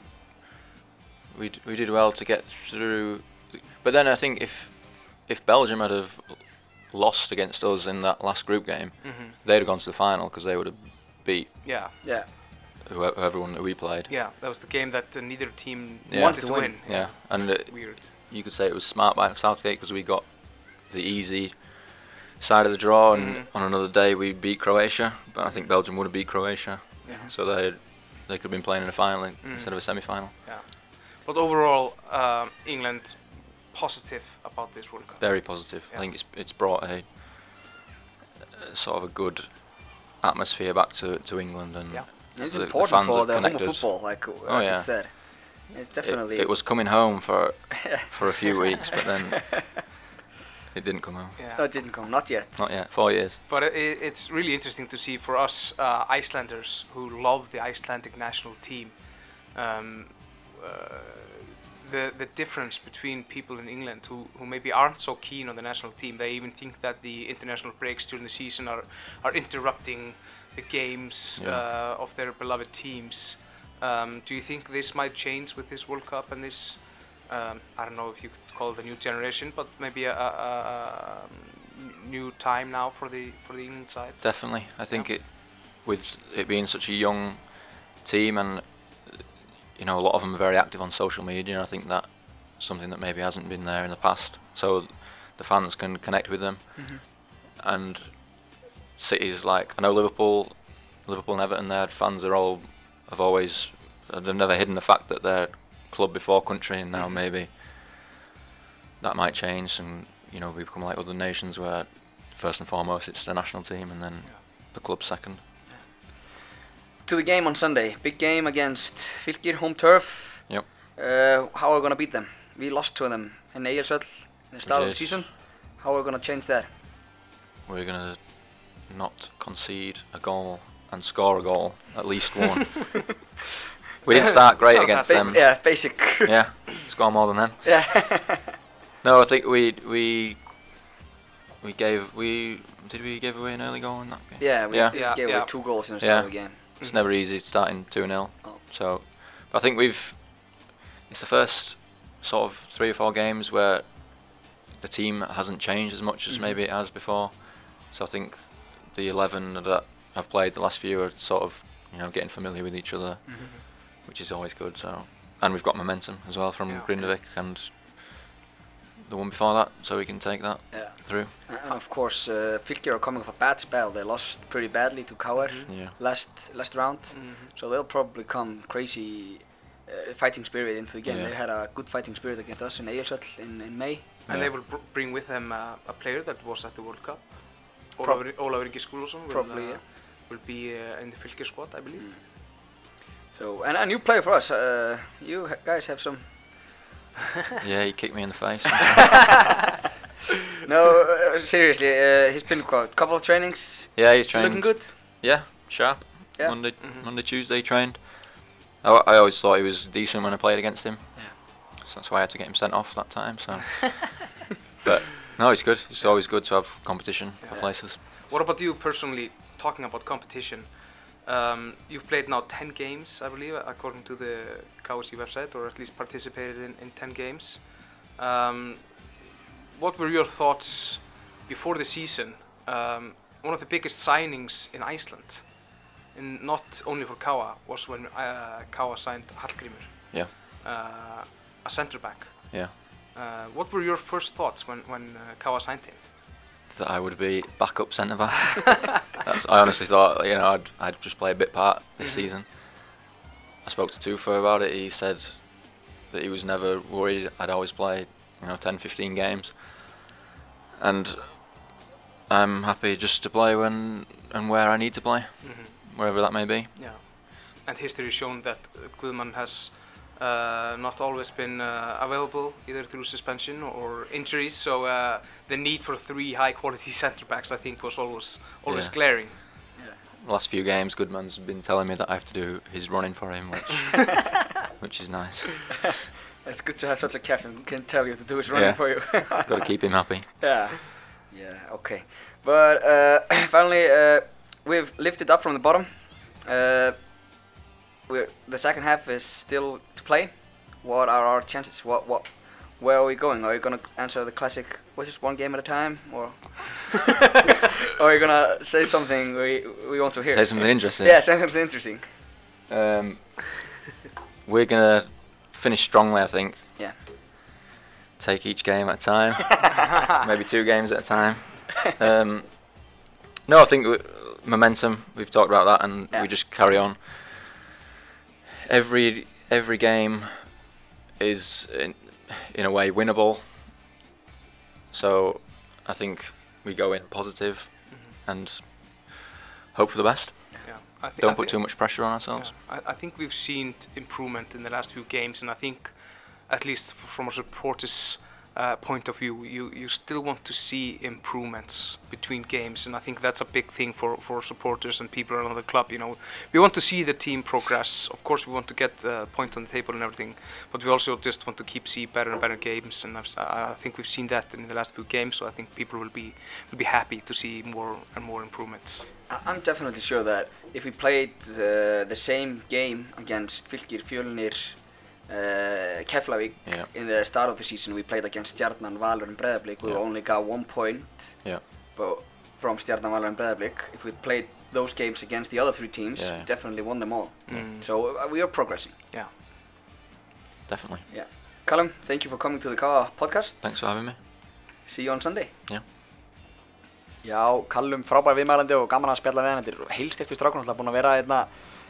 we d- we did well to get through, but then I think if if Belgium had have lost against us in that last group game, hmm they'd have gone to the final because they would have beat Yeah, Yeah. whoever, everyone that we played. yeah, that was the game that uh, neither team Yeah. wanted to To win. win. Yeah, and uh, Weird. you could say it was smart by Southgate because we got the easy side of the draw, and Mhm. on another day we beat Croatia. But I think Belgium would have beat Croatia, Yeah. so they they could have been playing in a final in- Mhm. instead of a semi-final. Yeah, But overall, um, England positive about this World Cup. Very positive. Yeah. I think it's it's brought a, a sort of a good atmosphere back to, to England, and Yeah. It's the- the important fans for the home of connected. football, like, Oh, like yeah. it said. It's it, definitely. it was coming home for for a few weeks, but then it didn't come home. Yeah. No, it didn't come, not yet. Not yet. Four years. But i it's really interesting to see for us uh, Icelanders who love the Icelandic national team. Um, uh, the the difference between people in England who, who maybe aren't so keen on the national team, they even think that the international breaks during the season are, are interrupting the games Yeah. uh, of their beloved teams. Um, do you think this might change with this World Cup and this? Um, I don't know if you could call it a new generation, but maybe a, a, a, new time now for the for the England side. Definitely. I think it, with it being such a young team, and you know a lot of them are very active on social media. And I think that's something that maybe hasn't been there in the past. So the fans can connect with them, Mhm. and cities like I know Liverpool, Liverpool and Everton. Their fans are all have always they've never hidden the fact that they're club before country, and now Mhm. maybe that might change, and you know we become like other nations where first and foremost it's the national team, and then Yeah. the club second. To the game on Sunday. Big game against Fylkir, home turf. Yep. Uh, how are we going to beat them? We lost to them in Egilsöll in the start of the season. How are we going to change that? We're gonna not concede a goal and score a goal, at least one. we didn't start great against bad. them. Ba- yeah, basic. Yeah, score more than them. yeah. No, I think we we we gave we did we give away an early goal in that game? yeah, we Yeah. Yeah, gave yeah. away two goals in the Yeah. start of the game. It's Mhm. never easy starting two 0 Oh. So, but I think we've it's the first sort of three or four games where the team hasn't changed as much as Mhm. maybe it has before. So I think the eleven that have played the last few are sort of you know getting familiar with each other, Mhm. Which is always good. So, and we've got momentum as well from Yeah. Grindavik and the one before that, so we can take that Yeah. through. And of course, uh, Fylkir are coming off a bad spell. They lost pretty badly to Kauer Mhm. Yeah. last last round. Mhm. So they'll probably come crazy uh, fighting spirit into the game. Yeah. They had a good fighting spirit against us in Egilsöll in, in May. And they will br- bring with them uh, a player that was at the World Cup. Prob- Ólafur Ólafur Ingi Skúlason will, Probably, uh, will be uh, in the Fylkir squad, I believe. Mm. So and a new player for us. Uh, you guys have some. yeah, he kicked me in the face. no, uh, seriously, uh, he's been quite a couple of trainings. yeah, he's trained. looking good. Yeah, sharp. Yeah. Monday, Mhm. Monday, Tuesday trained. I, I always thought he was decent when I played against him. Yeah. So that's why I had to get him sent off that time. So, but no, he's good. It's always good to have competition for Yeah. places. What about you personally, talking about competition? Um, you've played now 10 games, I believe, according to the KSC website, or at least participated in, in 10 games. Um, what were your thoughts before the season? Um, one of the biggest signings in Iceland, in not only for Kawa, was when uh, Kawa signed Hallgrímur, Yeah. uh, a centre back. Yeah. Uh, what were your first thoughts when, when uh, Kawa signed him? That I would be backup centre back. That's, I honestly thought, you know, I'd, I'd just play a bit part this Mhm. season. I spoke to Tufa about it. He said that he was never worried. I'd always play, you know, 10, 15 games. And I'm happy just to play when and where I need to play, Mm-hmm. wherever that may be. Yeah, and history has shown that Guðmann has uh, not always been uh, available either through suspension or injuries. So uh, the need for three high-quality centre backs, I think, was always always Yeah. glaring. Last few games, Goodman's been telling me that I have to do his running for him, which which is nice. It's good to have such a captain who can tell you to do his running Yeah. for you. Got to keep him happy. Yeah. Yeah, okay. But uh, finally, uh, we've lifted up from the bottom. We're, the second half is still to play. What are our chances? What, what, where are we going? Are you gonna answer the classic, what's just one game at a time? Or, or are you gonna say something we, we want to hear? Say something interesting. Yeah, say something interesting. Um, we're gonna finish strongly, I think. Yeah. Take each game at a time, maybe two games at a time. Um, no, I think w- momentum. We've talked about that, and Yeah. we just carry on. Every every game is in, in a way winnable. So I think we go in positive mm-hmm. and hope for the best. Yeah, I thi- Don't put thi- too much pressure on ourselves. Yeah, I, I think we've seen t- improvement in the last few games, and I think, at least f- from a supporters' uh, point of view, you, you still want to see improvements between games, and I think that's a big thing for, for supporters and people around the club. You know, we want to see the team progress. Of course, we want to get the point on the table and everything, but we also just want to keep see better and better games, and I've, I think we've seen that in the last few games. So I think people will be will be happy to see more and more improvements. I'm definitely sure that if we played uh, the same game against Fylkir, Fjölnir, uh, Keflavík Yeah. in the start of the season, we played against Stjarnan, Valur and Breiðablik. We Yeah. only got one point Yeah. but from Stjarnan, Valur and Breiðablik. If we played those games against the other three teams, Yeah. we definitely won them all. Mm. So uh, we are progressing. Yeah. Definitely. Yeah. Callum, thank you for coming to the Kawa podcast. Thanks for having me. See you on Sunday. Já. Já, Callum frábær viðmælandi og gaman að spjalla við hann. Þetta er heilst eftir strákun, alltaf búinn að vera einna,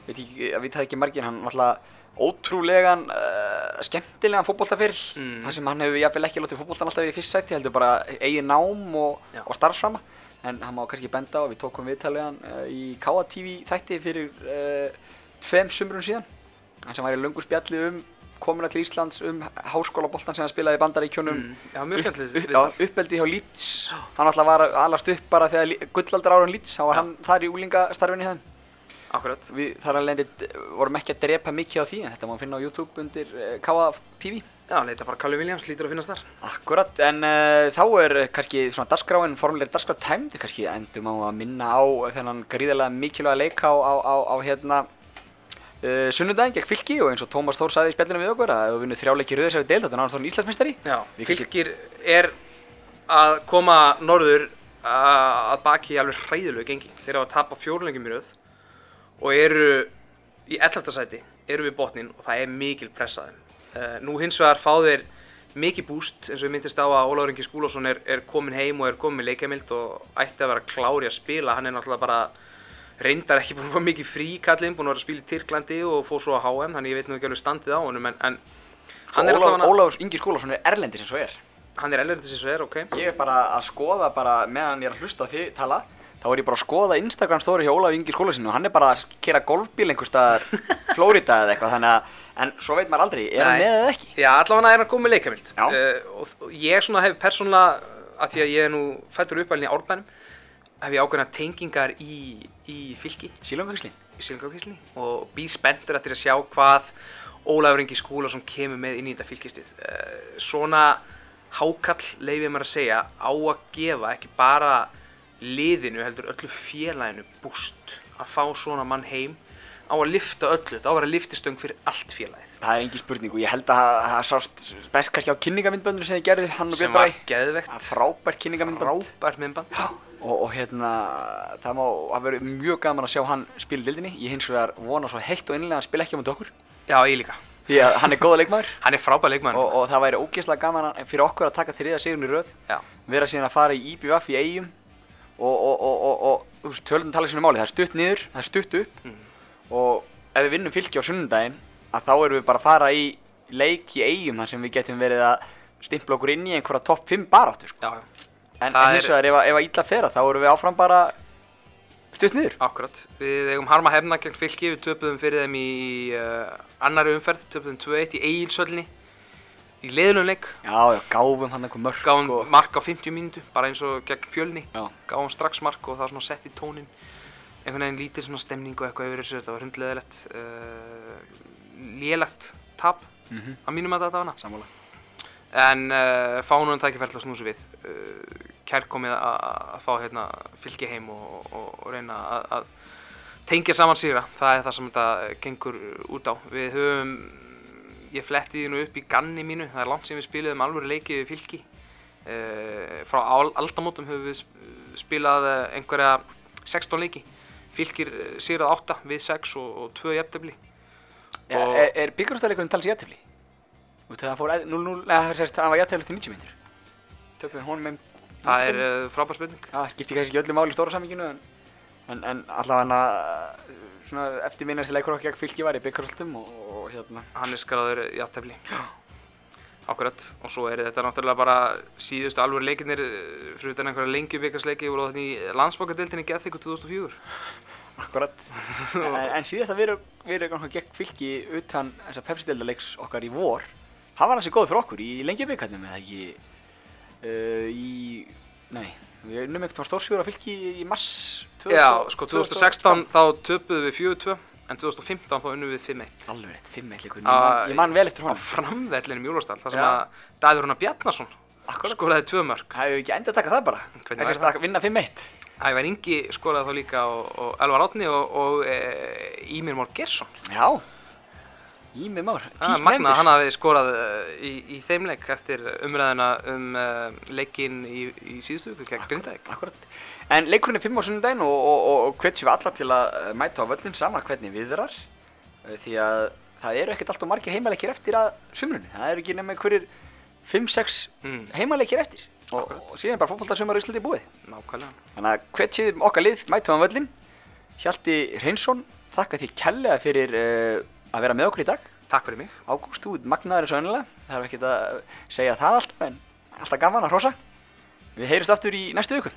veit ekki, að vita það ekki margir, hann alltaf ótrúlegan, uh, skemmtilegan fótboltafyrir. Mm. þar sem hann hefur jafnvel ekki látið fótboltan alltaf í fyrst sæti, heldur bara eigin nám og, og starfsframa. En hann má kannski benda á, við tókum viðtalið hann uh, í Kawa TV þætti fyrir uh, tveim sumrun síðan. Hann sem væri löngu spjallið um komuna til Íslands, um háskólaboltan sem hann spilaði í bandaríkjunum. Mm. Upp, uppeldi hjá Leeds hann alltaf var að alast upp bara þegar gullaldar árun Leeds þá var hann þar í úlingastarfinni þeim Akkurat. við þar að lendi vorum ekki að drepa mikið á því en þetta má finna á YouTube undir uh, Kawa TV Já, leita bara Calvin Williams, lítur að finnast þar. Akkurat, en uh, þá er kannski svona dagskráin, formulegri dagskrá tæmd kannski endum á að minna á þennan gríðarlega mikilvæga leik á, á, á, á hérna uh, sunnudaginn gegn fylki og eins og Tómas Þór sagði í spjallinu við okkur að þú vinnur þrjáleiki rauðisari deild þetta er náttúrulega Íslandsmeistari Já, fylgir er að koma norður að baki alveg hræðilegu gengi. Þeir hafa tapað fjórlengjum í röð og eru í 11. sæti, eru við botnin og það er mikil pressaðum. Uh, nú hins vegar fá þeir mikið búst eins og ég myndist á að Ólafur Ingi Skúlásson er, er komin heim og er komin með leikamild og ætti að vera klári að spila. Hann er náttúrulega bara reyndar ekki búin að fá mikið frí kallinn, búin að vera að spila í Tyrklandi og fór svo á HM, þannig ég veit nú ekki alveg standið á honum en, en hann er Ólafur, allavega Ólafur Ingi Skúlason er erlendis eins og er hann er ellendis eins og er, ok Ég er bara að skoða bara meðan ég er að hlusta þið tala þá er ég bara að skoða Instagram story hjá Ólaf Ingi skólasinu og hann er bara að kera golfbíl einhver staðar Flórida eða eitthvað þannig að en svo veit maður aldrei, er hann með eða ekki? Já, allavega er hann komið með leikamild uh, og, og ég svona hef persónulega að því að ég er nú fættur uppalinn í árbænum hef ég ákveðna tengingar í, í fylki. Silingrákísli og býð spenntur eftir að sjá hvað Ólafur Ingi Skúlason kemur með inn í þetta fylkistið. Uh, svona hákall leifið mér að segja á að gefa ekki bara liðinu heldur öllu félaginu búst að fá svona mann heim. Á að lifta öllu, þetta á að vera liftistöng fyrir allt félagið. Það er engin spurning og ég held að það- það sást best kannski á kynningamindböndur sem þið gerðu hann og sem Björn var Bræ geðvegt Það er frábært kynningamindbönd frábært myndband. Og, og hérna það má að vera mjög gaman að sjá hann spila dildinni ég hins vegar vona svo heitt og innlega að hann spila ekki á mútið okkur. Já, ég líka. því að hann er góða leikmaður. Hann er frábær leikmann. og, og það væri ógeðslega gaman fyrir okkur að taka þriða sigurinn í röð. Já. vera síðan að fara í IBVF í eigum og, og, og, tölunum tala sinni máli, það er stutt niður, það er stutt upp Mhm. og ef við vinnum fylki á sunnundaginn að þá erum við bara að fara í leik í eigum þar sem við getum verið að stimpla okkur inn í einhverja topp 5 baráttu sko. En, en hins vegar ef, að- ef að illa fer þá erum við áfram bara stutt niður Akkurat. Við eigum harma hefna gegn fylki, við töpuðum fyrir þeim í uh, annari umferð, töpuðum 2-1 í Egilsöllinni í leiðunum leik, Já, já, gáfum hann einhver mörk gáum og... mark á 50 mínútu, bara eins og gegn fjölni, Já, gáum strax mark og það var svona sett í tónin, einhvern veginn lítið svona stemning og eitthvað yfir þessu, þetta var hundleðilegt, uh, lélegt tap mhm, að mínum að þetta var hana. sammála. En uh, fánum tækifæri til að snúsa við, uh, kærkomið að að fá hérna fylgi heim og, og, og reyna að, tengja saman sigra, það er það sem þetta gengur út á. Við höfum, ég fletti því nú upp í ganni mínu, það er langt sem við spilaðum alvöru leikið við fylki. Uh, frá al- aldamótum höfum við sp- spilað eh, einhverja 16 leiki. Fylkir eh, sigrað 8 við 6 og, og 2 jafntöfli. Er, Og- er, er sér jættefli? Þú veist, það fór 0-0, eða það var jættefli til 90 mínútur Tökum við honum með Það er frábær spurning. Það skipti kannski ekki öllu máli í stóra saminginu en, en, en allavega svona eftir minnast leikur okkar gegn fylki var í byggarústum og, og hérna. Hann er skráður jafntefli. Akkurat, og svo er þetta náttúrulega bara síðustu alvöru leikinnir eh, fyrir utan einhverja lengjubikarsleiki voru þarna í landsbókadeildinni Geðþykku 2004 Akkurat. En, en síðast að við erum við gegn fylki utan þessa Pepsi-deildaleiks okkar í vor hann var hansi góð fyrir okkur í lengjubikarnum eða ekki? Uh, í, nei við unnum ekkert frá stórsjóra fylki í mars 2000 Já, sko 2016 þá töpuðum við 4-2 en 2015 þá unnum við 5-1 alveg rétt, 5-1 leikur, ég, man- ég man vel eftir á honum. framvellinum Júlastall þar sem Já. að Daður Rúnar Bjarnason Akkurat, skoraði tvö mörg það hefur ekki enda að taka það bara? Hvernig væri að vinna 5-1 Ævar Ingi skoraði þá líka og, og Elvar Átni og, og e, Ímir Mór Gersson Já, Ími Már, Það er magnað að hann hafi skorað uh, í, í þeim leik eftir umræðina um uh, leikinn í, í síðustu viku gegn Grindavík. Akkurat. En leikurinn er 5 á sunnudaginn og, og, og, og hvetjum við alla til að eh, mæta á völlin sama hvernig viðrar því að það eru ekkert alltaf margir heimaleikir eftir að sumrunni. Það eru ekki nema einhverjir 5-6 Mm, heimaleikir eftir og, síðan er bara fótboltasumar í Íslandi búið. nákvæmlega. Þannig að hvetjum okkar lið mæta á völlin. Hjalti Reynsson, þakka því kærlega fyrir uh, að vera með okkur í dag. Takk fyrir mig. Ágúst, þú magnaður eins og önnilega. Það er ekki að segja það alltaf en alltaf gaman að hrósa. Við heyrjumst aftur í næstu viku.